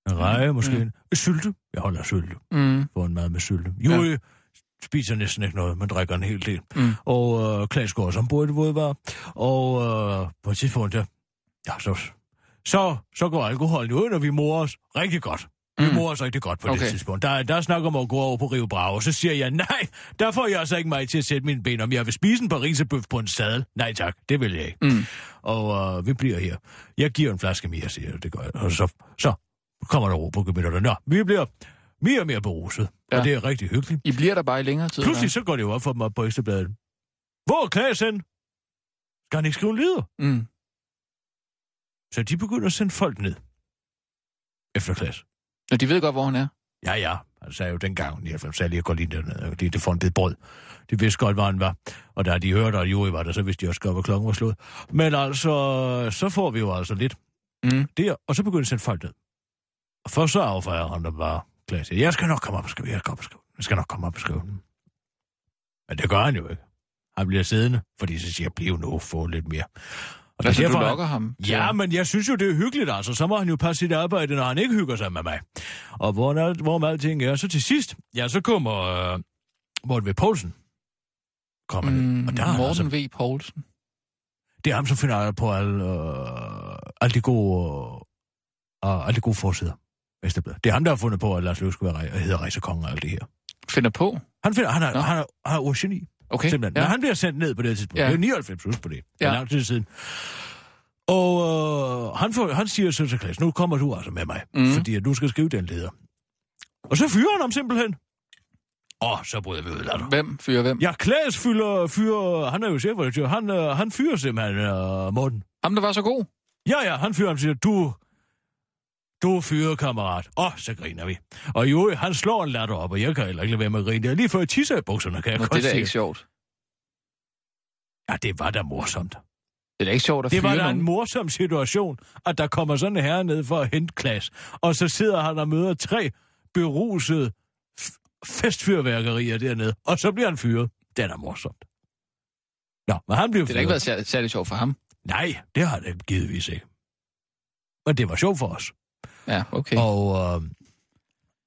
En reje, måske Mm. en, sylte. Jeg holder sylte. Mm. Får en mad med sylte. Juri, spiser næsten ikke noget, men drikker en hel del. Mm. Og øh, Klaas går også ombord i det våde Og øh, på et tidspunkt, der, ja, så, så, så går alkoholen ud, og vi morer os rigtig godt. Vi Mm. morer os rigtig godt på Okay. det tidspunkt. Der, der er snak om at gå over på Rio Bravo, og så siger jeg, nej, der får jeg altså ikke mig til at sætte mine ben om. Jeg vil spise en parisebøf på en sadel. Nej tak, det vil jeg ikke. Mm. Og øh, vi bliver her. Jeg giver en flaske mere, siger jeg. Det gør jeg. Og så, så kommer der ro på gemytterne. Nå, vi bliver mere og mere beruset. Ja. Og det er rigtig hyggeligt. I bliver der bare i længere tid. Pludselig så går det jo op for dem op på Ekstrabladet. Hvor er Klaas hen? Skal han ikke skrive en eller? Mm. Så de begynder at sende folk ned. Efter Klaas. Og de ved godt, hvor han er. Ja, ja. Han sagde jo dengang, 99, sagde lige, at gå lige derned, lige det får en bid brød. De vidste godt, hvor han var. Og da de hørte, at Joey var der, så vidste de også godt, hvor klokken var slået. Men altså, så får vi jo altså lidt Mm. der, og så begynder de at sende folk ned. Og først så affærer han dem bare Klaas. siger, Jeg skal nok komme op og skrive, jeg skal, op og skrive. jeg skal nok komme op og skrive. den." Men det gør han jo ikke. Han bliver siddende, fordi så siger jeg, bliv nu, få lidt mere. Og Altså, du derfor, han- lokker ham. til- Ja, men jeg synes jo, det er hyggeligt, altså. Så må han jo passe sit arbejde, når han ikke hygger sig med mig. Og hvor, hvor med alting er, så til sidst, ja, så kommer øh, Morten V. Poulsen. Kommer mm, Mm, og der er Morten altså, V. Poulsen. det er ham, som finder på alle, øh, alle de gode, øh, alle de gode forsider. Ekstrabladet. Det er ham, der har fundet på, at Lars Løkke skulle være, rej- hedder rejsekongen og alt det her. Finder på. Han, finder, han, er, Nå. han, er, han er origini. Okay. Simpelthen. Ja. Ja. Men han bliver sendt ned på det tidspunkt. Ja. Ja. Det er jo 99 plus på det. Det Ja. lang tid siden. Og øh, han, får, han siger så til Klaas, nu kommer du altså med mig, mm. Fordi at du skal skrive den leder. Og så fyrer han ham simpelthen. Åh, så bryder vi ud af. Hvem fyrer hvem? Ja, Klaas fylder, fyrer, han er jo chefredaktør, han, øh, han fyrer simpelthen øh, Morten. Ham, der var så god. Ja, ja, han fyrer ham og siger, du, du fyrer kammerat. Åh, så griner vi. Og jo, han slår en latter op, og jeg kan heller ikke lade være med at grine. Det er lige før jeg tisser i bukserne, kan jeg Nå, godt det er da sige. ikke sjovt. Ja, det var da morsomt. Det er da ikke sjovt at Det var da en nogen. morsom situation, at der kommer sådan en herre ned for at hente Klaas, og så sidder han og møder tre berusede f- festfyrværkerier dernede, og så bliver han fyret. Det er da morsomt. Nå, men han blev Det har da ikke været særlig, særlig sjovt for ham. Nej, det har det givetvis ikke. Men det var sjovt for os. Ja, okay. Og øh,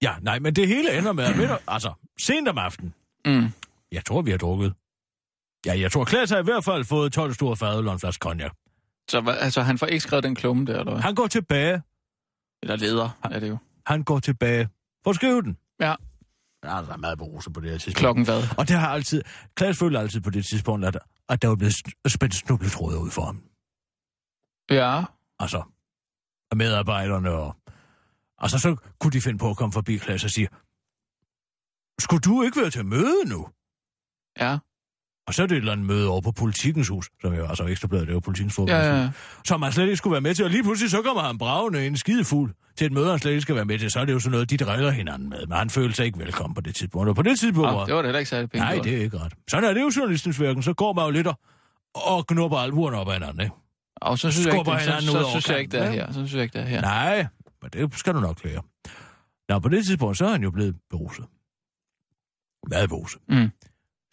ja, nej, men det hele ender med, ved du, altså, sent om aftenen, Mm. jeg tror, vi har drukket. Ja, jeg tror, Klaas har i hvert fald fået 12 store fadøl og en flaske cognac. Så hva- altså, han får ikke skrevet den klumme der, eller hvad? Han går tilbage. Eller leder, er det jo. Han går tilbage. For at skrive den. Ja. Ja, der er meget beruset på det her tidspunkt. Klokken hvad? Og det har altid... Klaas føler altid på det tidspunkt, at, at der var blevet spændt snubletråde ud for ham. Ja. Altså, af medarbejderne og... Altså, så kunne de finde på at komme forbi Klaas og sige, skulle du ikke være til møde nu? Ja. Og så er det et eller andet møde over på Politikens Hus, som jo altså ekstrabladet, det jo Politikens Ja, fodbold. ja, ja. Som han slet ikke skulle være med til, og lige pludselig så kommer han bravende en skidefuld til et møde, han slet ikke skal være med til. Så er det jo sådan noget, de driller hinanden med, men han følte sig ikke velkommen på det tidspunkt. Og på det tidspunkt... Hvor- det var da heller ikke særlig pænt. Nej, det er ikke ret. Sådan er det jo journalistens virken. Så går man jo lidt og, og knupper alvoren op ad hinanden, ikke? Og så synes jeg ikke, det, så, så, over synes jeg ikke, det er her. Så synes jeg ikke, det er her. Nej, men det skal du nok klare. Nå, på det tidspunkt, så er han jo blevet beruset. Meget beruset. Mm.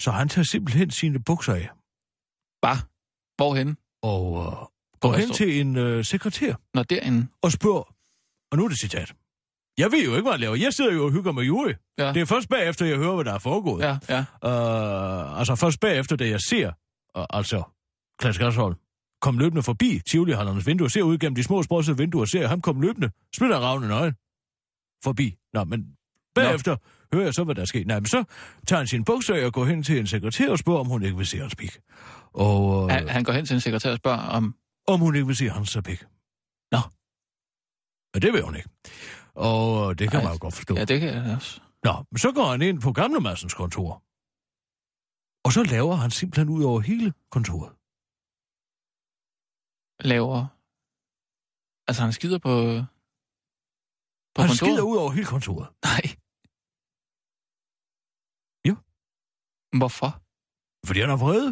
Så han tager simpelthen sine bukser af Bare. Hvorhen? og øh, går hen til en øh, sekretær Nå, derinde. og spørger, og nu er det citat. Jeg ved jo ikke, hvad han laver. Jeg sidder jo og hygger med Juri. Ja. Det er først bagefter, jeg hører, hvad der er foregået. Ja, ja. Uh, altså først bagefter, da jeg ser, uh, altså Klaas Græshold, kom løbende forbi Tivoli-hallernes vinduer, ser ud gennem de små sprossede vinduer, ser ham komme løbende, smitter ravne nøgen forbi. Nå, men bagefter Nå. hører jeg så, hvad der er sket. Nej, men så tager han sin bukser og går hen til en sekretær og spørger, om hun ikke vil se hans pik. Og uh, Han, han går hen til en sekretær og spørger om... om hun ikke vil se hans pik. Nå. Men det vil hun ikke. Og det kan Ej, man jo godt forstå. Ja, det kan jeg også. Nå, men så går han ind på Gamle Madsens kontor. Og så laver han simpelthen ud over hele kontoret. Laver... Altså, han skider på... På han kontoret? skider ud over hele kontoret. Nej. Jo. Hvorfor? Fordi han er vred.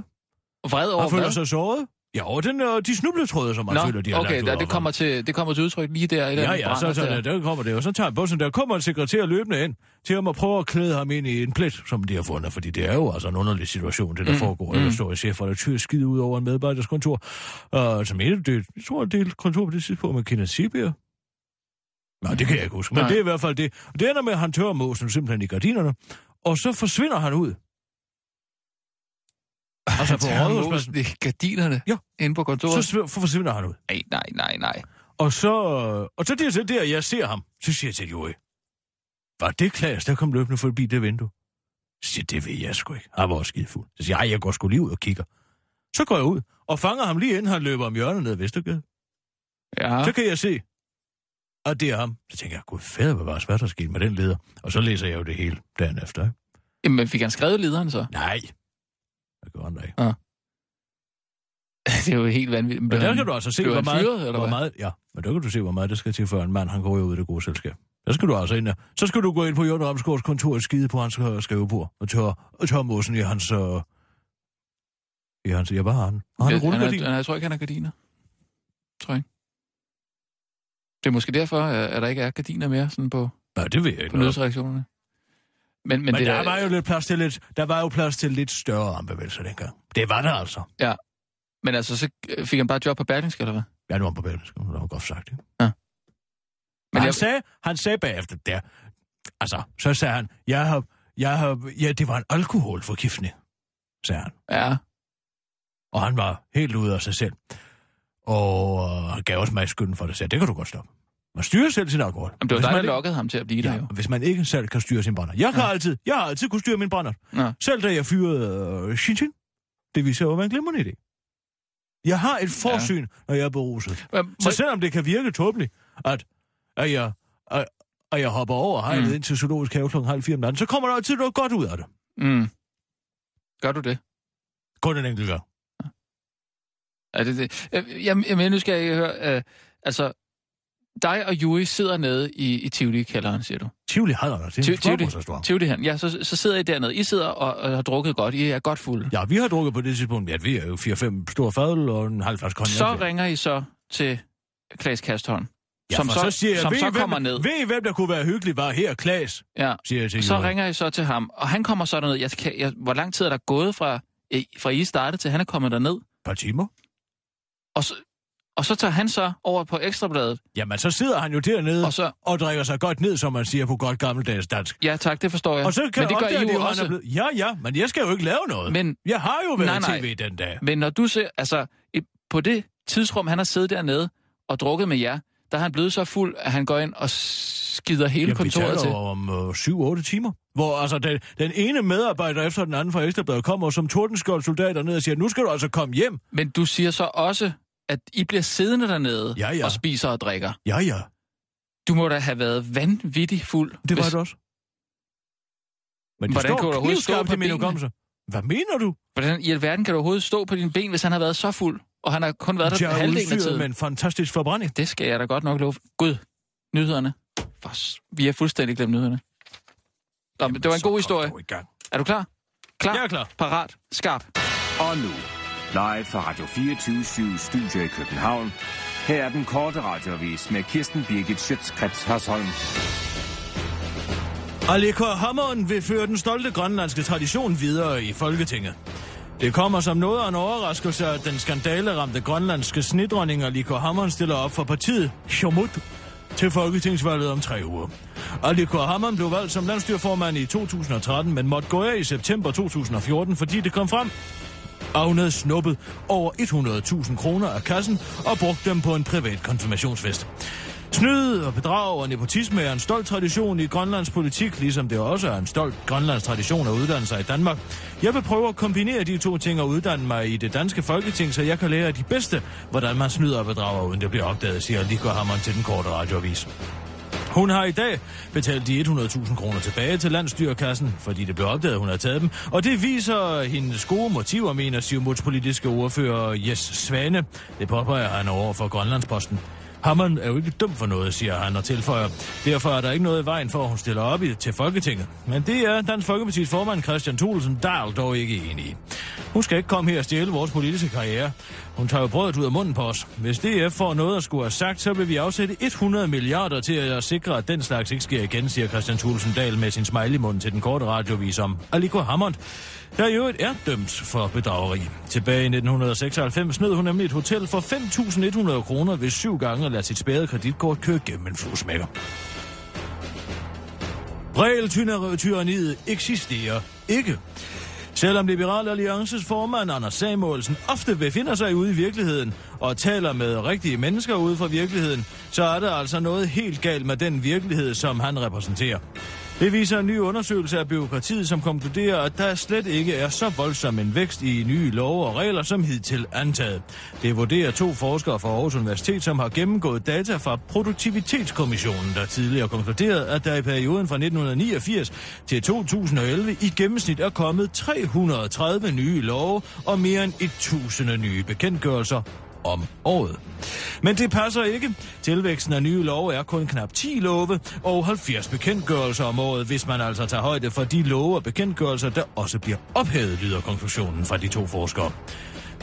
Vred over Han føler hvad? sig såret. Ja, over den, øh, de snubletråde, som han Nå, føler, de har okay, lagt der, det, kommer til, det kommer til udtryk lige der. i den Ja, ja, så, brænder så der. der, kommer det, og så tager han bussen, der kommer en sekretær løbende ind til ham prøve at klæde ham ind i en plet, som de har fundet, fordi det er jo altså en underlig situation, det der Mm, foregår. mm. Der står en chef der tyr skide ud over en medarbejders kontor, uh, som en det, jeg tror, det er et kontor på det tidspunkt med Kenneth Sibir. Nej, det kan jeg ikke huske, men Nej. det er i hvert fald det. Og det ender med, at han tørrer måsen simpelthen i gardinerne, Og så forsvinder han ud. Altså på rådhuspladsen. i gardinerne Ja. inde på kontoret. Så sv- forsvinder han ud. Nej, nej, nej, nej. Og så, og så det er så der, jeg ser ham. Så siger jeg til Joey, var det Klaas, der kom løbende forbi det vindue? Så siger det ved jeg sgu ikke. Han var også skide fuld. Så siger jeg, "Ej, jeg går sgu lige ud og kigger. Så går jeg ud og fanger ham lige inden han løber om hjørnet ned ad Vestergade. Ja. Så kan jeg se, at det er ham. Så tænker jeg, gud fader, hvad var hvad der skete med den leder? Og så læser jeg jo det hele dagen efter. Ikke? Jamen, fik han skrevet lederen så? Nej, det gør han da ikke. *laughs* det er jo helt vanvittigt. Men der kan du altså se, hvor meget, eller hvor meget, ja, men der kan du se, hvor meget det skal til, før en mand, han går jo ud af det gode selskab. Der skal du altså ind der. Så skal du gå ind på Jørgen Ramsgaards kontor og skide på hans øh, skrivebord og tørre, og tørre mosen i hans... Øh, i hans... Ja, hvad har han? Har han en han, er, jeg tror ikke, han har gardiner. Tror jeg ikke. Det er måske derfor, at der ikke er gardiner mere sådan på, Nej, det ved jeg på ikke. om. nødsreaktionerne. Men, men, Men, det der, der, var jo lidt plads til lidt, der var jo plads til lidt større armbevægelser dengang. Det var der altså. men altså, så fik han bare job på Berlingske, eller hvad? Ja, nu var på Berlingske, det var godt sagt. Ikke? Ja. Men Men han, jeg- sagde, han sagde bagefter der, altså, så sagde han, jeg har, jeg har, ja, det var en alkoholforgiftning, sagde han. Ja. Og han var helt ude af sig selv. Og øh, han gav også mig skylden for det. Så det kan du godt stoppe. Man styrer selv sin alkohol. Jamen, det var Hvis dig, man der ikke- lokkede ham til at blive der Ja, jo. hvis man ikke selv kan styre sin brænder. Jeg kan Ja. altid, jeg har altid kunne styre min brænder. Ja. Selv da jeg fyrede øh, Shinchin. Det viser jo at være en glimrende idé. Jeg har et forsyn, ja. når jeg er beruset. Må, Så selvom det kan virke tåbeligt, at, at, jeg, at, at jeg hopper over hegnet Mm. ind til zoologisk have klokken halv fire om natten, så kommer der altid noget godt ud af det. mm. Gør du det? Kun en enkelt gang. Er det det? Øh, Jamen, jamen nu skal jeg høre... Øh, altså, dig og Yui sidder nede i, i Tivoli-kælderen, siger du. Tivoli har der. Det er Tivoli. Tivoli. Han. Ja, så, så sidder I dernede. I sidder og, og har drukket godt. I er godt fulde. Ja, vi har drukket på det tidspunkt. Ja, vi er jo 4-5 store fadøl og en halv flaske cognac. Så ringer I så til Klaas Kastholm, ja, som så, så, siger jeg, som ved, så I, hvem, kommer ned. Ved I, hvem der kunne være hyggelig, var her, Klaas, Ja. siger jeg til Så Johan. ringer I så til ham, og han kommer så derned. Jeg, kan, jeg, hvor lang tid er der gået fra, fra I startede til han er kommet derned? Et par timer. Og så, og så tager han så over på Ekstrabladet, Jamen, så sidder han jo dernede og så... og drikker sig godt ned, som man siger på godt gammeldags dansk. Ja tak, det forstår jeg. Og så kan men det gør I jo også. blevet... Ja, ja, men jeg skal jo ikke lave noget. Men, Jeg har jo været Nej, nej. tv den dag. men når du ser, altså, på det tidsrum, han har siddet dernede og drukket med jer, der er han blevet så fuld, at han går ind og skider hele Jamen, kontoret til. om øh, 7-8 timer. Hvor altså den, den ene medarbejder efter den anden fra Ekstrabladet kommer som tordenskjold soldater ned og siger, nu skal du altså komme hjem. Men du siger så også, at I bliver siddende dernede Ja, ja. og spiser og drikker. Ja, ja, Du må da have været vanvittig fuld. det var hvis- det også. Men det Hvordan kan du står overhovedet stå knivskarpt på i min benene? hukommelse. Hvad mener du? Hvordan i alverden kan du overhovedet stå på dine ben, hvis han har været så fuld, og han har kun været der Jeg er halvdelen af tiden? med en fantastisk forbrænding. Det skal jeg da godt nok love. Gud, nyhederne. For s- Vi har fuldstændig glemt nyhederne. Nå, men det var en god historie. Er du klar? Klar? Jeg er klar. Parat? Skarp? Og nu, live fra Radio 24 Studio i København. Her er den korte radiovis med Kirsten Birgit Schøtzgrads Hasholm. Alekor Hammeren vil føre den stolte grønlandske tradition videre i Folketinget. Det kommer som noget af en overraskelse, at den skandaleramte grønlandske snidronning Aliko Hammeren stiller op for partiet Shomut til folketingsvalget om tre uger. Aliko Hammeren blev valgt som landstyrformand i 2013, men måtte gå af i september 2014, fordi det kom frem, og hun havde snuppet over 100.000 kroner af kassen og brugt dem på en privat konfirmationsfest. Snyd og bedrag og nepotisme er en stolt tradition i Grønlands politik, ligesom det også er en stolt Grønlands tradition at uddanne sig i Danmark. Jeg vil prøve at kombinere de to ting og uddanne mig i det danske folketing, så jeg kan lære af de bedste, hvordan man snyder og bedrager, uden det bliver opdaget, siger Lico Hammond til den korte radioavis. Hun har i dag betalt de 100.000 kroner tilbage til landstyrkassen, fordi det blev opdaget, at hun har taget dem. Og det viser hendes gode motiver, mener Siumuts politiske ordfører Jes Svane. Det påpeger han over for Grønlandsposten. Hammeren er jo ikke dum for noget, siger han og tilføjer. Derfor er der ikke noget i vejen for, at hun stiller op i, til Folketinget. Men det er Dansk Folkeparti's formand Christian Thulesen Dahl dog ikke enig i. Hun skal ikke komme her og stjæle vores politiske karriere. Hun tager jo brødet ud af munden på os. Hvis DF får noget at skulle have sagt, så vil vi afsætte 100 milliarder til at sikre, at den slags ikke sker igen, siger Christian Thulesen Dahl med sin smiley mund til den korte radiovis om Aliko Hammond, der i øvrigt er dømt for bedrageri. Tilbage i 1996 snød hun nemlig et hotel for 5.100 kroner ved syv gange at lade sit spærede kreditkort køre gennem en fluesmækker. Regeltyraniet eksisterer ikke. Selvom Liberal Alliances formand Anders Samuelsen ofte befinder sig ude i virkeligheden og taler med rigtige mennesker ude fra virkeligheden, så er der altså noget helt galt med den virkelighed, som han repræsenterer. Det viser en ny undersøgelse af byråkratiet, som konkluderer, at der slet ikke er så voldsom en vækst i nye love og regler, som hidtil antaget. Det vurderer to forskere fra Aarhus Universitet, som har gennemgået data fra Produktivitetskommissionen, der tidligere konkluderede, at der i perioden fra 1989 til 2011 i gennemsnit er kommet 330 nye love og mere end 1000 nye bekendtgørelser om året. Men det passer ikke. Tilvæksten af nye love er kun knap 10 love og 70 bekendtgørelser om året, hvis man altså tager højde for de love og bekendtgørelser, der også bliver ophævet, lyder konklusionen fra de to forskere.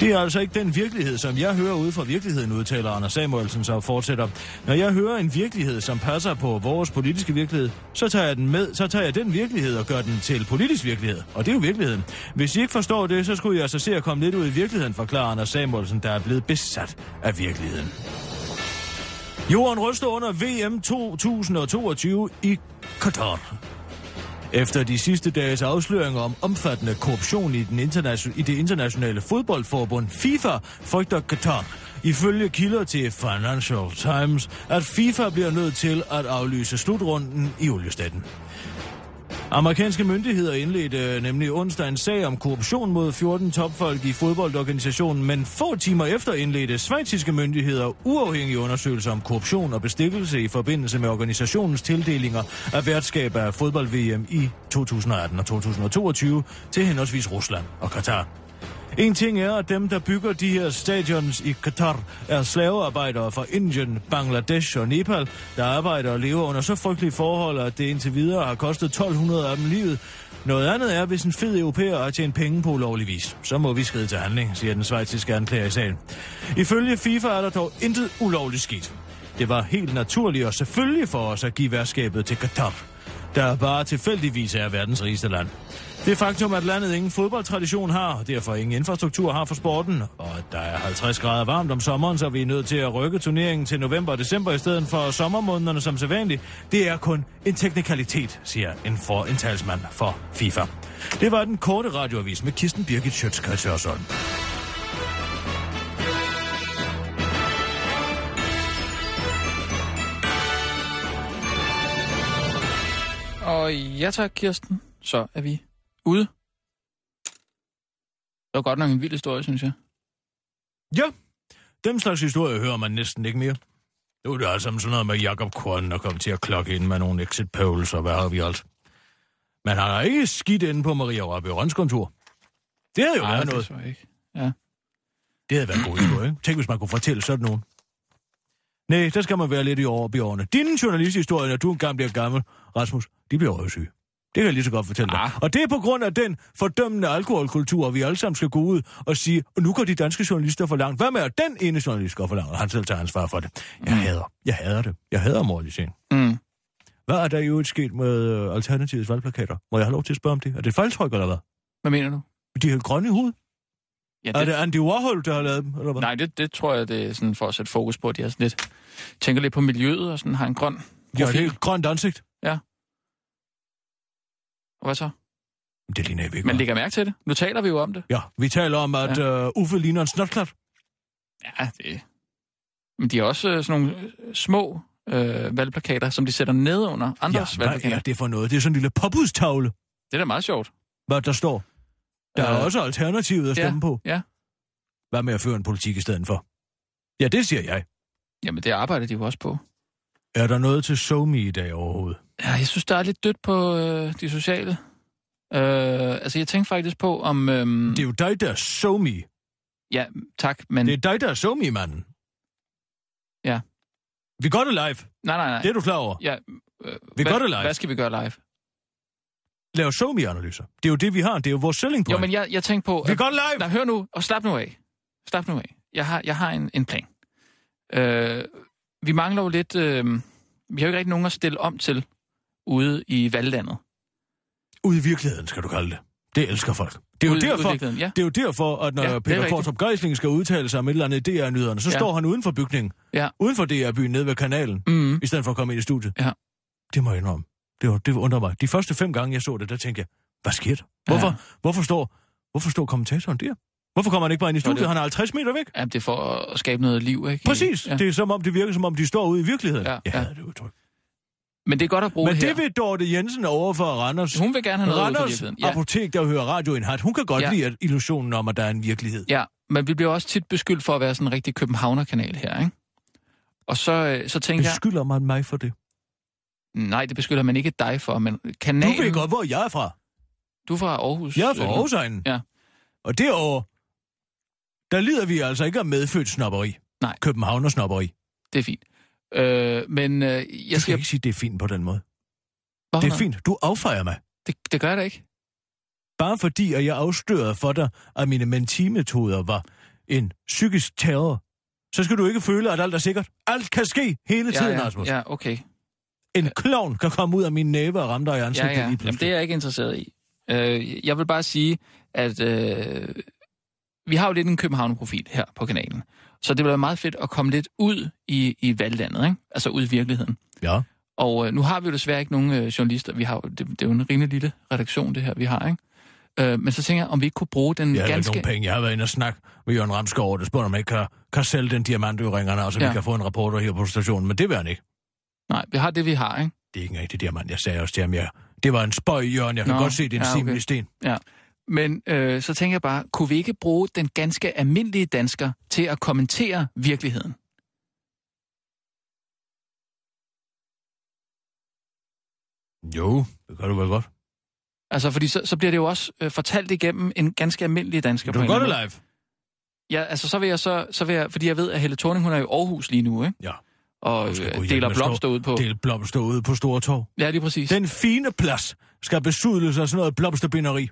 Det er altså ikke den virkelighed, som jeg hører ude fra virkeligheden, udtaler Anders Samuelsen så fortsætter. Når jeg hører en virkelighed, som passer på vores politiske virkelighed, så tager jeg den med, så tager jeg den virkelighed og gør den til politisk virkelighed. Og det er jo virkeligheden. Hvis I ikke forstår det, så skulle jeg altså se at komme lidt ud i virkeligheden, forklarer Anders Samuelsen, der er blevet besat af virkeligheden. Jorden ryster under VM 2022 i Qatar. Efter de sidste dages afsløringer om omfattende korruption i, den internation- i det internationale fodboldforbund FIFA, frygter Qatar, ifølge kilder til Financial Times, at FIFA bliver nødt til at aflyse slutrunden i oliestaten. Amerikanske myndigheder indledte øh, nemlig onsdag en sag om korruption mod 14 topfolk i fodboldorganisationen, men få timer efter indledte svejtiske myndigheder uafhængige undersøgelser om korruption og bestikkelse i forbindelse med organisationens tildelinger af værtskab af fodbold-VM i 2018 og 2022 til henholdsvis Rusland og Katar. En ting er, at dem, der bygger de her stadions i Qatar, er slavearbejdere fra Indien, Bangladesh og Nepal, der arbejder og lever under så frygtelige forhold, at det indtil videre har kostet 1200 af dem livet. Noget andet er, hvis en fed europæer har tjent penge på ulovlig vis. Så må vi skride til handling, siger den svejtiske anklager i sagen. Ifølge FIFA er der dog intet ulovligt sket. Det var helt naturligt og selvfølgelig for os at give værtskabet til Qatar, der bare tilfældigvis er verdens rigeste land. Det faktum, at landet ingen fodboldtradition har, og derfor ingen infrastruktur har for sporten, og at der er 50 grader varmt om sommeren, så vi er nødt til at rykke turneringen til november og december i stedet for sommermånederne som sædvanligt, det er kun en teknikalitet, siger en, for, en talsmand for FIFA. Det var den korte radioavis med Kirsten Birgit Schøtzgrads Hørsholm. Og ja tak, Kirsten. Så er vi ude. Det var godt nok en vild historie, synes jeg. Ja, den slags historie hører man næsten ikke mere. Nu er det altså sådan noget med Jakob Korn, der kom til at klokke ind med nogle exit polls, og hvad har vi alt. Man har ikke skidt inde på Maria Røns kontor. Det havde jo Ej, været det noget. jeg ikke. Ja. Det havde været en god historie, ikke? Tænk, hvis man kunne fortælle sådan nogen. Nej, der skal man være lidt i i årene. Dine journalisthistorier, når du engang bliver gammel, Rasmus, de bliver røvsyge. Det kan jeg lige så godt fortælle dig. Ah. Og det er på grund af den fordømmende alkoholkultur, vi alle sammen skal gå ud og sige, og nu går de danske journalister for langt. Hvad med, at den ene journalist går for langt, og han selv tager ansvar for det? Jeg hader, jeg hader det. Jeg hader moralisering. Mm. Hvad er der i øvrigt sket med øh, Alternativets valgplakater? Må jeg have lov til at spørge om det? Er det fejltryk, eller hvad? Hvad mener du? De er helt grønne i hovedet. Ja, Er det Andy Warhol, der har lavet dem, eller hvad? Nej, det, det tror jeg, det er sådan for at sætte fokus på, at de har sådan lidt, tænker lidt på miljøet og sådan har en grøn De har et profil. helt grønt ansigt. Og hvad så? Det ligner ikke. Man lægger mærke til det. Nu taler vi jo om det. Ja, vi taler om, at ja. uh, Uffe ligner en snotklat. Ja, det... Men de har også øh, sådan nogle øh, små øh, valgplakater, som de sætter ned under andres ja, valgplakater. er det for noget? Det er sådan en lille påbudstavle, Det er da meget sjovt. hvad der står. Der er Øh, også alternativet at stemme ja, på. Ja. Hvad med at føre en politik i stedet for? Ja, det siger jeg. Jamen, det arbejder de jo også på. Er der noget til SoMe i dag overhovedet? Ja, jeg synes, der er lidt dødt på øh, de sociale. Øh, altså, jeg tænkte faktisk på, om... Øh, Det er jo dig, der er SoMe. Ja, tak, men... Det er dig, der er SoMe-manden. Ja. Vi gør det live. Nej, nej, nej. Det er du klar over. Ja, øh, Vi hvad, gør det live. Hvad skal vi gøre live? Lav SoMe-analyser. Det er jo det, vi har. Det er jo vores selling point. Jo, men jeg, jeg tænkte på... Vi gør det live! Nej, hør nu, og slap nu af. Slap nu af. Jeg har, jeg har en, en plan. Øh, vi mangler jo lidt... Øh, vi har jo ikke rigtig nogen at stille om til ude i valglandet. Ude i virkeligheden, skal du kalde det. Det elsker folk. Det er, jo derfor, ja. det er jo derfor, at når Ja, ja, er Peter. Kortrup Geisling skal udtale sig om et eller andet i DR-nyhederne, så Ja. ja. står han uden for bygningen. Ja. Uden for DR-byen nede ved kanalen, Mm. i stedet for at komme ind i studiet. Ja. Det må jeg indrømme. Det, var, det undrer mig. De første fem gange, jeg så det, der tænkte jeg, hvad sker der? Hvorfor, Ja. ja. hvorfor, står, hvorfor står kommentatoren der? Hvorfor kommer han ikke bare ind i studiet? det- Han er 50 meter væk. Ja, det er for at skabe noget liv, ikke? Præcis. Ja. Ja. Det er som om, det virker som om, de står ude i virkeligheden. Ja, ja. hader det udtryk. Men det er godt at bruge Men her. det vil Dorte Jensen over for Randers. Hun vil gerne have noget Randers ja. Apotek, der hører radio indhat. Hun kan godt Ja. lide illusionen om, at der er en virkelighed. Ja, men vi bliver også tit beskyldt for at være sådan en rigtig københavner-kanal her, ikke? Og så, øh, så tænker jeg... Beskylder man mig for det? Nej, det beskylder man ikke dig for, men kanalen... Du ved godt, hvor jeg er fra. Du er fra Aarhus. Jeg er fra øh, Aarhusegnen. Ja. Og derovre, der lider vi altså ikke af medfødt snopperi. Nej. Københavner snopperi. Det er fint. Øh, men øh, jeg Jeg skal skal... ikke sige, det er fint på den måde. Hvorfor Det er fint. Du affejer mig. Det, det gør jeg da ikke. Bare fordi, at jeg afstørede for dig, at mine mentimetoder var en psykisk terror, så skal du ikke føle, at alt er sikkert. Alt kan ske hele tiden, ja, Rasmus. ja, okay. En klovn kan komme ud af mine næver og ramme dig i Ja, ansigtet ja. lige Jamen, pludselig. det er jeg ikke interesseret i. Øh, jeg vil bare sige, at øh, vi har jo lidt en København-profil her på kanalen. Så det bliver meget fedt at komme lidt ud i, i valglandet, ikke? altså ud i virkeligheden. Ja. Og øh, nu har vi jo desværre ikke nogen øh, journalister. Vi har, jo- det, det er jo en rimelig lille redaktion, det her, vi har. ikke? Øh, men så tænker jeg, om vi ikke kunne bruge den Jeg ganske... nogen penge. Jeg har været inde og snakke med Jørgen Ramskov, og det spurgte, om jeg ikke kan, kan sælge den diamantøringerne, og så ja. Vi kan få en reporter her på stationen. Men det vil han ikke. Nej, vi har det, vi har, ikke? Det er ikke en rigtig diamant. Jeg sagde også til ham, jeg, det var en spøj, Jørgen. Jeg kan Nå, godt se, det er en ja, okay. sten. Ja. Men øh, så tænker jeg bare, kunne vi ikke bruge den ganske almindelige dansker til at kommentere virkeligheden? Jo, det kan du vel godt. Altså, fordi så, så bliver det jo også øh, fortalt igennem en ganske almindelig dansker. Du kan godt live. Ja, altså så vil jeg så, så vil jeg, fordi jeg ved, at Helle Thorning, hun er i Aarhus lige nu, ikke? Ja. Og øh, deler blomster ud på. Del blomster ude på Store Torv. Ja, lige præcis. Den fine plads skal besudles af sådan noget blomsterbinderi.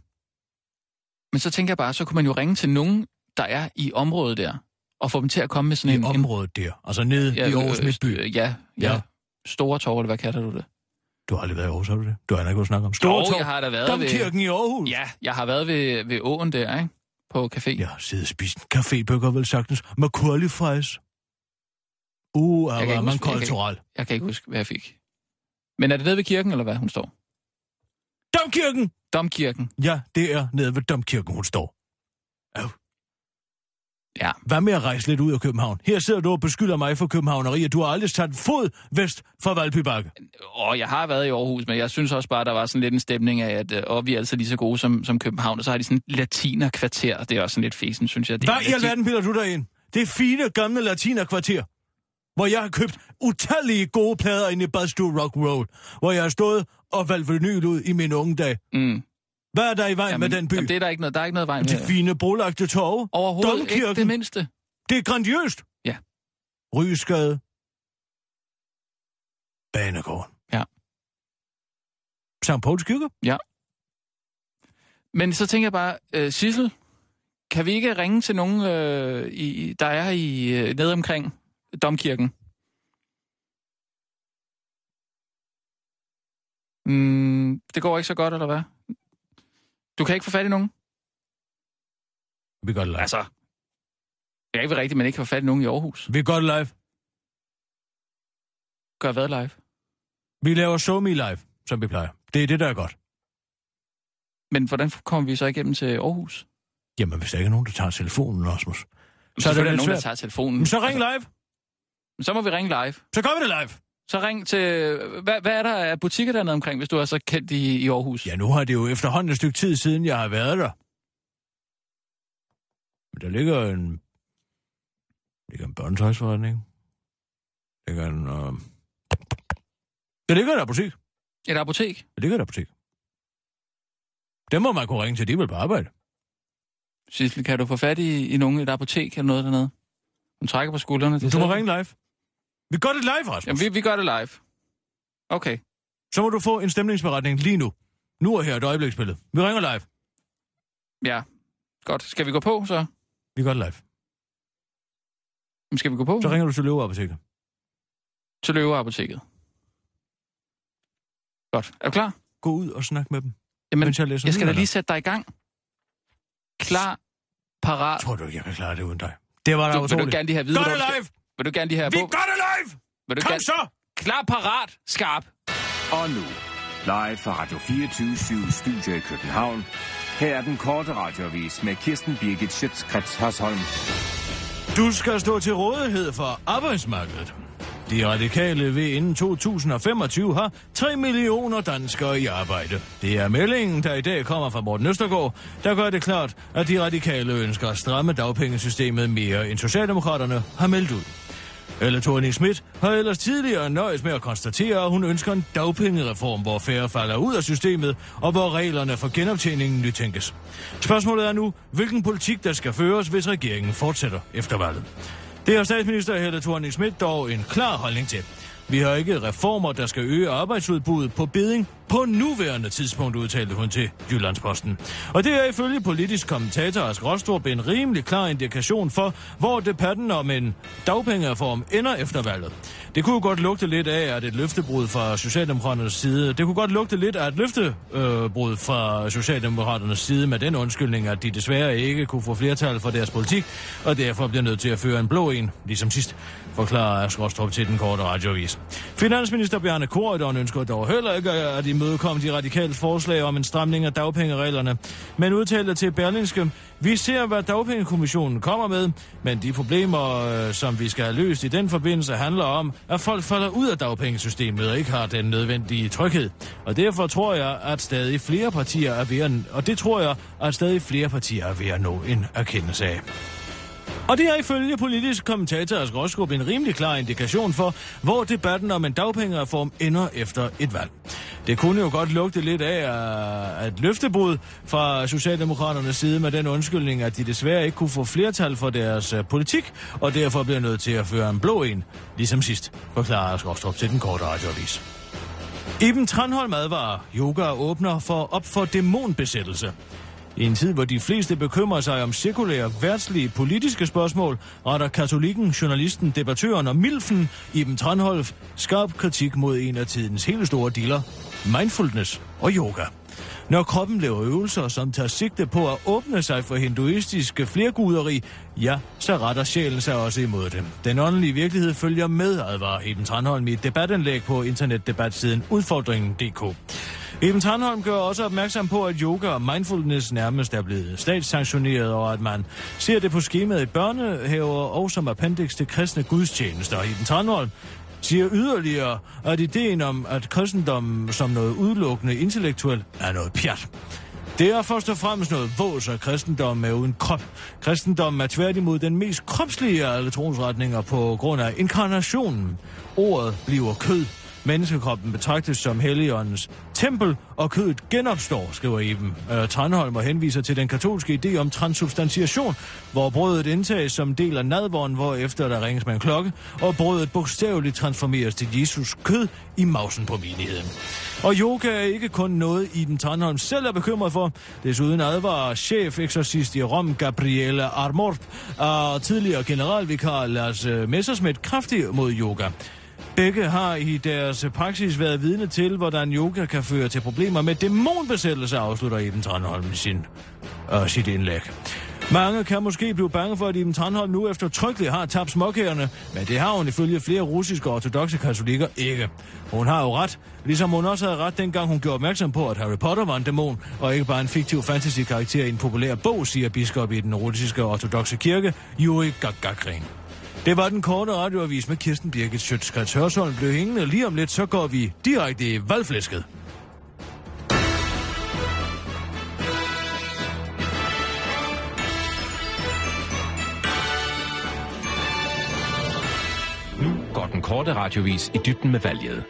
Men så tænker jeg bare, så kunne man jo ringe til nogen, der er i området der, og få dem til at komme med sådan I en... området der. Altså nede ja, i Aarhus øh, Midtby. øh, Ja, ja, Ja. Store Torv, eller hvad kalder du det? Du har aldrig været i Aarhus, har du det? Du har ikke kunnet snakke om Store Torv. jeg har da været ved... Domkirken i Aarhus. Ja, jeg har været ved, ved åen der, ikke? På café. Jeg har siddet og spist en cafébøger, vel sagtens. Med curly fries. Uh, Jeg var ikke man huske- jeg kan kulturel. Jeg kan ikke huske, hvad jeg fik. Men er det nede ved kirken, eller hvad hun står? Domkirken! Domkirken. Ja, det er nede ved Domkirken, hun står. Au. Ja. Hvad med at rejse lidt ud af København? Her sidder du og beskylder mig for københavneri, og du har aldrig sat fod vest for Valby Bakke. Og jeg har været i Aarhus, men jeg synes også bare, der var sådan lidt en stemning af, at øh, vi er altså lige så gode som, som København, og så har de sådan et latinerkvarter, og det er også sådan lidt fesen, synes jeg. Det er Hvad i alverden piller du dig ind? Det er fine, gamle latinerkvarter, hvor jeg har købt utallige gode plader inde i Badstue Rock Road, hvor jeg har stået og valgt vinyl ud i mine unge dage. Mm. Hvad er der i vejen Jamen, med den by? Jamen, det er der ikke noget, der er ikke noget vej med. Det fine brolagte torve. Overhovedet Domkirken. ikke det mindste. Det er grandiøst. Ja. Rygeskade. Banegården. Ja. St. Pauls Kirke. Ja. Men så tænker jeg bare, øh, Sissel, kan vi ikke ringe til nogen, øh, i, der er i øh, nede omkring Domkirken? Mm, det går ikke så godt, eller hvad? Du kan ikke få fat i nogen? Vi gør det live. Altså, det er ikke rigtigt, man ikke kan få fat i nogen i Aarhus. Vi gør det live. Gør hvad live? Vi laver SoMe live, som vi plejer. Det er det, der er godt. Men hvordan kommer vi så igennem til Aarhus? Jamen, hvis der ikke er nogen, der tager telefonen, Rasmus. Så, Så er er der nogen, der svært. tager telefonen. Men så ring live. Så må vi ringe live. Så gør vi det live. Så ring til... Hvad, hvad er der af butikker dernede omkring, hvis du er så kendt i, i Aarhus? Ja, nu har det jo efterhånden et stykke tid siden, jeg har været der. Men der ligger en... Der ligger en børnetøjsforretning. Der ligger en... Øh... Der ligger et apotek. Et apotek? Der ligger et apotek. Dem må man kunne ringe til, de vel på arbejde. Sissel, kan du få fat i, i nogen et apotek eller noget dernede? Hun trækker på skuldrene. Du må ringe live. Vi gør det live, Rasmus. Jamen, vi, vi gør det live. Okay. Så må du få en stemningsberetning lige nu. Nu er her et øjebliksbillede. Vi ringer live. Ja. Godt. Skal vi gå på, så? Vi gør det live. Jamen, skal vi gå på? Så ringer du til Løveapoteket. Til Løveapoteket. Godt. Er du klar? Gå ud og snak med dem. Jamen, jeg jeg skal da lige sætte dig i gang. Klar, parat. Tror du ikke, jeg kan klare det uden dig? Det var da Du, vil du utroligt. gerne lige have at vide, Gør det live! Vil du gerne lige have Vi på? gør det live! Vil du Kom gerne... så! Klar, parat, skarp. Og nu, Live fra Radio 24 Studio i København. Her er den korte radiovis med Kirsten Birgit Schøtzgrads Hasholm. Du skal stå til rådighed for arbejdsmarkedet. De radikale vil inden 2025 have 3 millioner danskere i arbejde. Det er meldingen, der i dag kommer fra Morten Østergaard, der gør det klart, at de radikale ønsker at stramme dagpengesystemet mere, end Socialdemokraterne har meldt ud. Eller Thorning Schmidt har ellers tidligere nøjes med at konstatere, at hun ønsker en dagpengereform, hvor færre falder ud af systemet, og hvor reglerne for genoptjeningen nytænkes. Spørgsmålet er nu, hvilken politik der skal føres, hvis regeringen fortsætter efter valget. Det har statsminister Helle thorning Schmidt dog en klar holdning til. Vi har ikke reformer, der skal øge arbejdsudbuddet på beding på nuværende tidspunkt, udtalte hun til Jyllandsposten. Og det er ifølge politisk kommentator Ask Rostrup en rimelig klar indikation for, hvor debatten om en dagpengereform ender efter valget. Det kunne godt lugte lidt af, at et løftebrud fra Socialdemokraternes side, det kunne godt lugte lidt af et løftebrud fra Socialdemokraternes side med den undskyldning, at de desværre ikke kunne få flertal for deres politik, og derfor bliver nødt til at føre en blå en, ligesom sidst, forklarer Ask Rostrup til den korte radiovis. Finansminister Bjarne Korydon ønsker dog heller ikke at imødekomme de radikale forslag om en stramning af dagpengereglerne, men udtalte til Berlingske, vi ser, hvad dagpengekommissionen kommer med, men de problemer, øh, som vi skal have løst i den forbindelse, handler om, at folk falder ud af dagpengesystemet og ikke har den nødvendige tryghed. Og derfor tror jeg, at stadig flere partier er ved at, og det tror jeg, at stadig flere partier er ved at nå en erkendelse af. Og det er ifølge politisk kommentator Asger en rimelig klar indikation for, hvor debatten om en dagpengereform ender efter et valg. Det kunne jo godt lugte lidt af øh, at løftebrud fra Socialdemokraternes side med den undskyldning, at de desværre ikke kunne få flertal for deres øh, politik, og derfor bliver nødt til at føre en blå en, ligesom sidst, forklarer Ask til den korte radioavis. Iben Tranholm advarer, yoga åbner for op for dæmonbesættelse. I en tid, hvor de fleste bekymrer sig om sekulære, værtslige, politiske spørgsmål, retter katolikken, journalisten, debattøren og milfen Iben Tranholf skarp kritik mod en af tidens helt store dealer, mindfulness og yoga. Når kroppen laver øvelser, som tager sigte på at åbne sig for hinduistiske flerguderi, ja, så retter sjælen sig også imod dem. Den åndelige virkelighed følger med, advarer Eben Tranholm i et debatindlæg på internetdebatsiden udfordringen.dk. Eben Tranholm gør også opmærksom på, at yoga og mindfulness nærmest er blevet statssanktioneret, og at man ser det på skemaet i børnehaver og som appendix til kristne gudstjenester. Eben Tranholm siger yderligere, at ideen om, at kristendom som noget udelukkende intellektuelt er noget pjat. Det er først og fremmest noget vås, at kristendom er uden krop. Kristendom er tværtimod den mest kropslige af alle på grund af inkarnationen. Ordet bliver kød. Menneskekroppen betragtes som Helligåndens tempel, og kødet genopstår, skriver Eben. Øh, Tranholm og henviser til den katolske idé om transubstantiation, hvor brødet indtages som del af nadvåren, hvor efter der ringes med en klokke, og brødet bogstaveligt transformeres til Jesus kød i mausen på menigheden. Og yoga er ikke kun noget, Iben Tranholm selv er bekymret for. Desuden advarer chef-eksorcist i Rom, Gabriele Armort, og tidligere generalvikar Lars øh, Messersmith kraftigt mod yoga. Begge har i deres praksis været vidne til, hvordan yoga kan føre til problemer med dæmonbesættelse, afslutter Eben Tranholm sin, øh, sit indlæg. Mange kan måske blive bange for, at Iben Tranholm nu efter tryggeligt har tabt småkærerne, men det har hun ifølge flere russiske ortodoxe katolikker ikke. Hun har jo ret, ligesom hun også havde ret dengang hun gjorde opmærksom på, at Harry Potter var en dæmon, og ikke bare en fiktiv fantasy-karakter i en populær bog, siger biskop i den russiske ortodoxe kirke, Yuri Gagarin. Det var den korte radioavis med Kirsten Birgit Sjøtskrets Hørsholm. Blev hængende lige om lidt, så går vi direkte i valgflæsket. Nu går den korte radiovis i dybden med valget.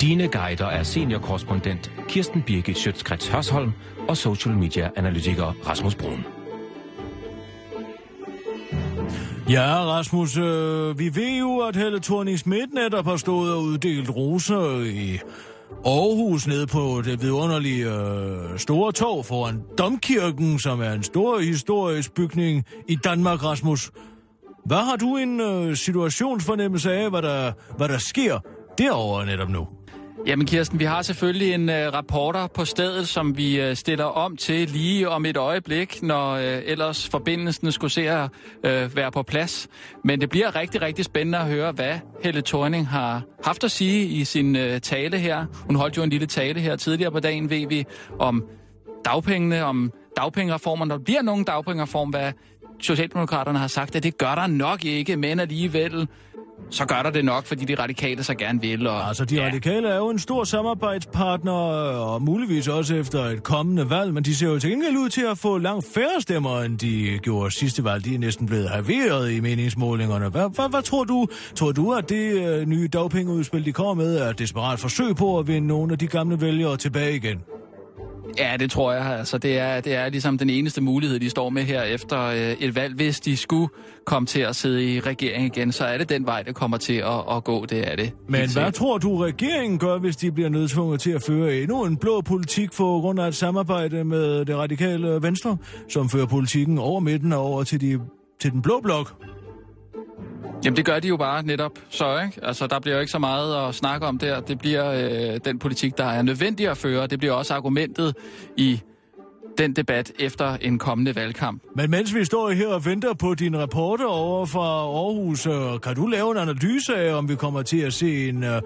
Dine guider er seniorkorrespondent Kirsten Birgit Sjøtskrets Hørsholm og social media analytiker Rasmus Brun. Ja, Rasmus, øh, vi ved jo, at Helle thorning Schmidt netop har stået og uddelt roser i Aarhus nede på det vidunderlige øh, store tog foran Domkirken, som er en stor historisk bygning i Danmark, Rasmus. Hvad har du en øh, situationsfornemmelse af, hvad der, hvad der sker derovre netop nu? Jamen Kirsten, vi har selvfølgelig en øh, uh, rapporter på stedet, som vi uh, stiller om til lige om et øjeblik, når uh, ellers forbindelsen skulle se at uh, være på plads. Men det bliver rigtig, rigtig spændende at høre, hvad Helle Thorning har haft at sige i sin uh, tale her. Hun holdt jo en lille tale her tidligere på dagen, ved vi, om dagpengene, om dagpengereformen. Der bliver nogen dagpengereform, hvad Socialdemokraterne har sagt, at det gør der nok ikke, men alligevel så gør der det nok, fordi de radikale så gerne vil. Og, altså, de ja. radikale er jo en stor samarbejdspartner, og muligvis også efter et kommende valg, men de ser jo til gengæld ud til at få langt færre stemmer, end de gjorde sidste valg. De er næsten blevet halveret i meningsmålingerne. Hvad, hvad, hvad tror du? Tror du, at det øh, nye dagpengeudspil, de kommer med, er et desperat forsøg på at vinde nogle af de gamle vælgere tilbage igen? Ja, det tror jeg. Altså, det, er, det er ligesom den eneste mulighed, de står med her efter øh, et valg. Hvis de skulle komme til at sidde i regering igen, så er det den vej, det kommer til at, at gå. Det er det. Men hvad tror du, regeringen gør, hvis de bliver nødtvunget til at føre endnu en blå politik for grund af et samarbejde med det radikale venstre, som fører politikken over midten og over til, de, til den blå blok? Jamen det gør de jo bare netop så, ikke? Altså der bliver jo ikke så meget at snakke om der. Det bliver øh, den politik, der er nødvendig at føre. Det bliver også argumentet i den debat efter en kommende valgkamp. Men mens vi står her og venter på din rapporter over fra Aarhus, øh, kan du lave en analyse af, om vi kommer til at se en, øh,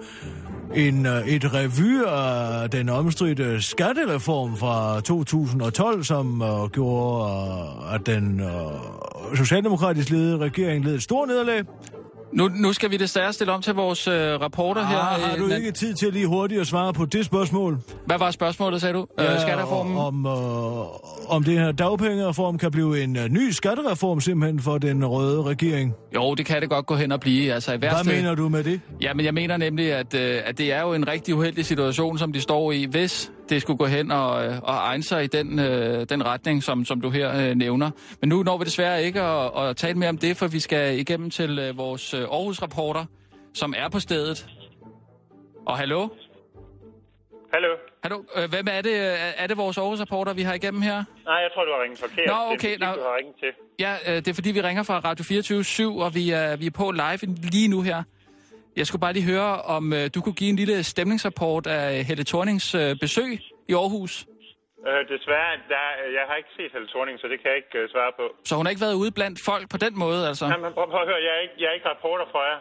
en, øh, et revy af den omstridte skattereform fra 2012, som uh, gjorde, uh, at den uh, socialdemokratisk ledede regering led et stort nederlag? Nu, nu skal vi desværre stille om til vores uh, rapporter ah, her. Har du ikke tid til lige hurtigt at svare på det spørgsmål? Hvad var spørgsmålet, sagde du? Ja, uh, skattereformen? Om, uh, om det her dagpengereform kan blive en uh, ny skattereform simpelthen for den røde regering? Jo, det kan det godt gå hen og blive. Altså, i værste... Hvad mener du med det? Ja, men jeg mener nemlig, at, uh, at det er jo en rigtig uheldig situation, som de står i, hvis det skulle gå hen og, og egne sig i den, øh, den retning, som, som du her øh, nævner. Men nu når vi desværre ikke at, at tale mere om det, for vi skal igennem til øh, vores øh, Aarhus-rapporter, som er på stedet. Og hallo? Hallo? Hallo, øh, hvem er det? Er det vores Aarhus-rapporter, vi har igennem her? Nej, jeg tror, du har ringet forkert. Nå, okay. Det er, fordi, du har ringet til. Ja, øh, det er fordi, vi ringer fra Radio 24 og vi er, vi er på live lige nu her. Jeg skulle bare lige høre, om øh, du kunne give en lille stemningsrapport af Helle Thornings øh, besøg i Aarhus. Øh, desværre, der, jeg har ikke set Helle Thorning, så det kan jeg ikke øh, svare på. Så hun har ikke været ude blandt folk på den måde, altså? Nej, men prøv, prøv at høre, jeg er, ikke, jeg er ikke rapporter for jer.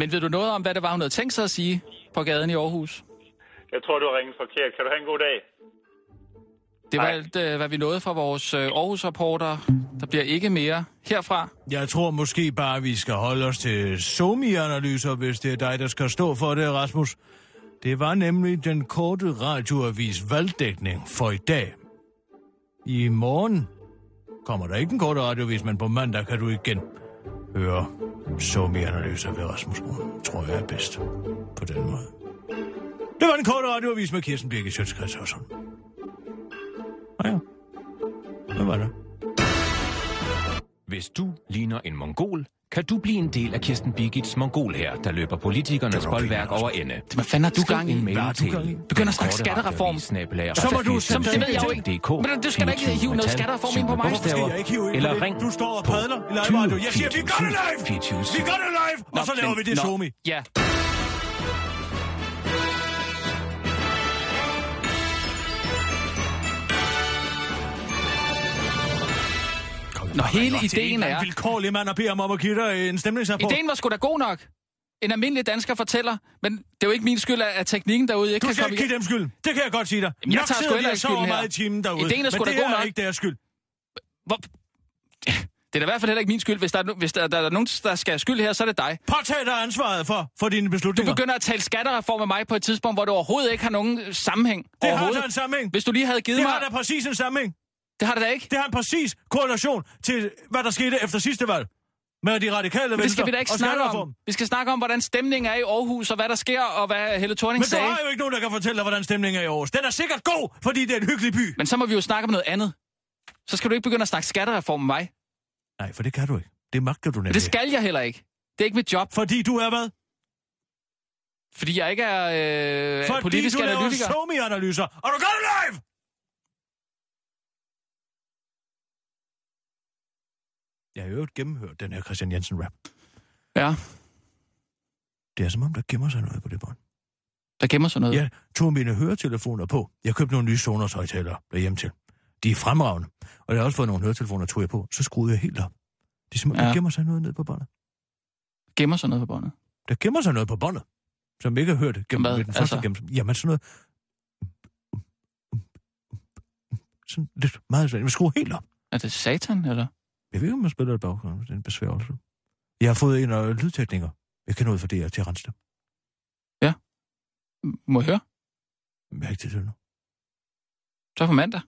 Men ved du noget om, hvad det var, hun havde tænkt sig at sige på gaden i Aarhus? Jeg tror, du har ringet forkert. Kan du have en god dag? Det var alt, øh, hvad vi nåede fra vores øh, Aarhus-rapporter. Der bliver ikke mere herfra. Jeg tror måske bare, vi skal holde os til somi-analyser, hvis det er dig, der skal stå for det, Rasmus. Det var nemlig den korte radioavis valgdækning for i dag. I morgen kommer der ikke en korte radioavis, men på mandag kan du igen høre somi-analyser ved Rasmus Brun. Tror jeg er bedst på den måde. Det var den korte radioavis med Kirsten Birgit Sjøtskreds Ah ja. Hvad var det? Hvis du ligner en mongol, kan du blive en del af Kirsten Birgits mongol her, der løber politikernes boldværk over ende. Hvad fanden har du gang i? En mail til Begynder at snakke skattereform. Så må du, som det ved jeg jo ikke. Men du skal da ikke hive noget skattereform ind på mig. Det skal jeg ikke hive ind Eller ring Du står og padler i live radio. Jeg siger, vi gør det live! Vi gør det live! Og så laver vi det somi. Ja. Når hele ideen er... vilkårlig mand og beder ham om at give dig en stemningsrapport. Ideen var sgu da god nok. En almindelig dansker fortæller, men det er jo ikke min skyld, at teknikken derude ikke du kan komme... Du skal ikke dem skyld. Det kan jeg godt sige dig. Jamen, jeg tager sgu heller ikke skylden her. meget i timen derude. Ideen er sgu da god nok. Men det er ikke deres skyld. Hvor... *laughs* Det er da i hvert fald heller ikke min skyld. Hvis der er, hvis der, der er nogen, der skal have skyld her, så er det dig. Påtag dig ansvaret for, for dine beslutninger. Du begynder at tale skattereform med mig på et tidspunkt, hvor du overhovedet ikke har nogen sammenhæng. Det har da en sammenhæng. Hvis du lige havde givet det mig... Det har da præcis en sammenhæng. Det har det da ikke. Det har en præcis korrelation til, hvad der skete efter sidste valg. Med de radikale venstre Det skal vi da ikke snakke om. Vi skal snakke om, hvordan stemningen er i Aarhus, og hvad der sker, og hvad Helle Thorning sagde. Men du har jo ikke nogen, der kan fortælle dig, hvordan stemningen er i Aarhus. Den er sikkert god, fordi det er en hyggelig by. Men så må vi jo snakke om noget andet. Så skal du ikke begynde at snakke skattereform med mig. Nej, for det kan du ikke. Det magter du nemlig. Men det skal jeg heller ikke. Det er ikke mit job. Fordi du er hvad? Fordi jeg ikke er øh, Fordi politisk analytiker. Fordi du laver analyser og du gør det live! Jeg har jo øvrigt gennemhørt den her Christian Jensen-rap. Ja. Det er som om, der gemmer sig noget på det bånd. Der gemmer sig noget? Jeg tog mine høretelefoner på. Jeg købte nogle nye Sonos højtalere derhjemme til. De er fremragende. Og jeg har også fået nogle høretelefoner, tog jeg på. Så skruede jeg helt op. Det er simpelthen, ja. Ja. der gemmer sig noget ned på båndet. Gemmer sig noget på båndet? Der gemmer sig noget på båndet, som ikke har hørt det gennem Hvad? med den første Altså? gennem. Jamen sådan noget... Sådan lidt meget svært. Men skru helt op. Er det satan, eller? Jeg ved ikke, om man spiller det baggrunden. Det er en besværgelse. Jeg har fået en af lydtekniker. Jeg kan noget for det her til at rense det. Må jeg høre? Jeg har ikke tid til det nu. Så på mandag.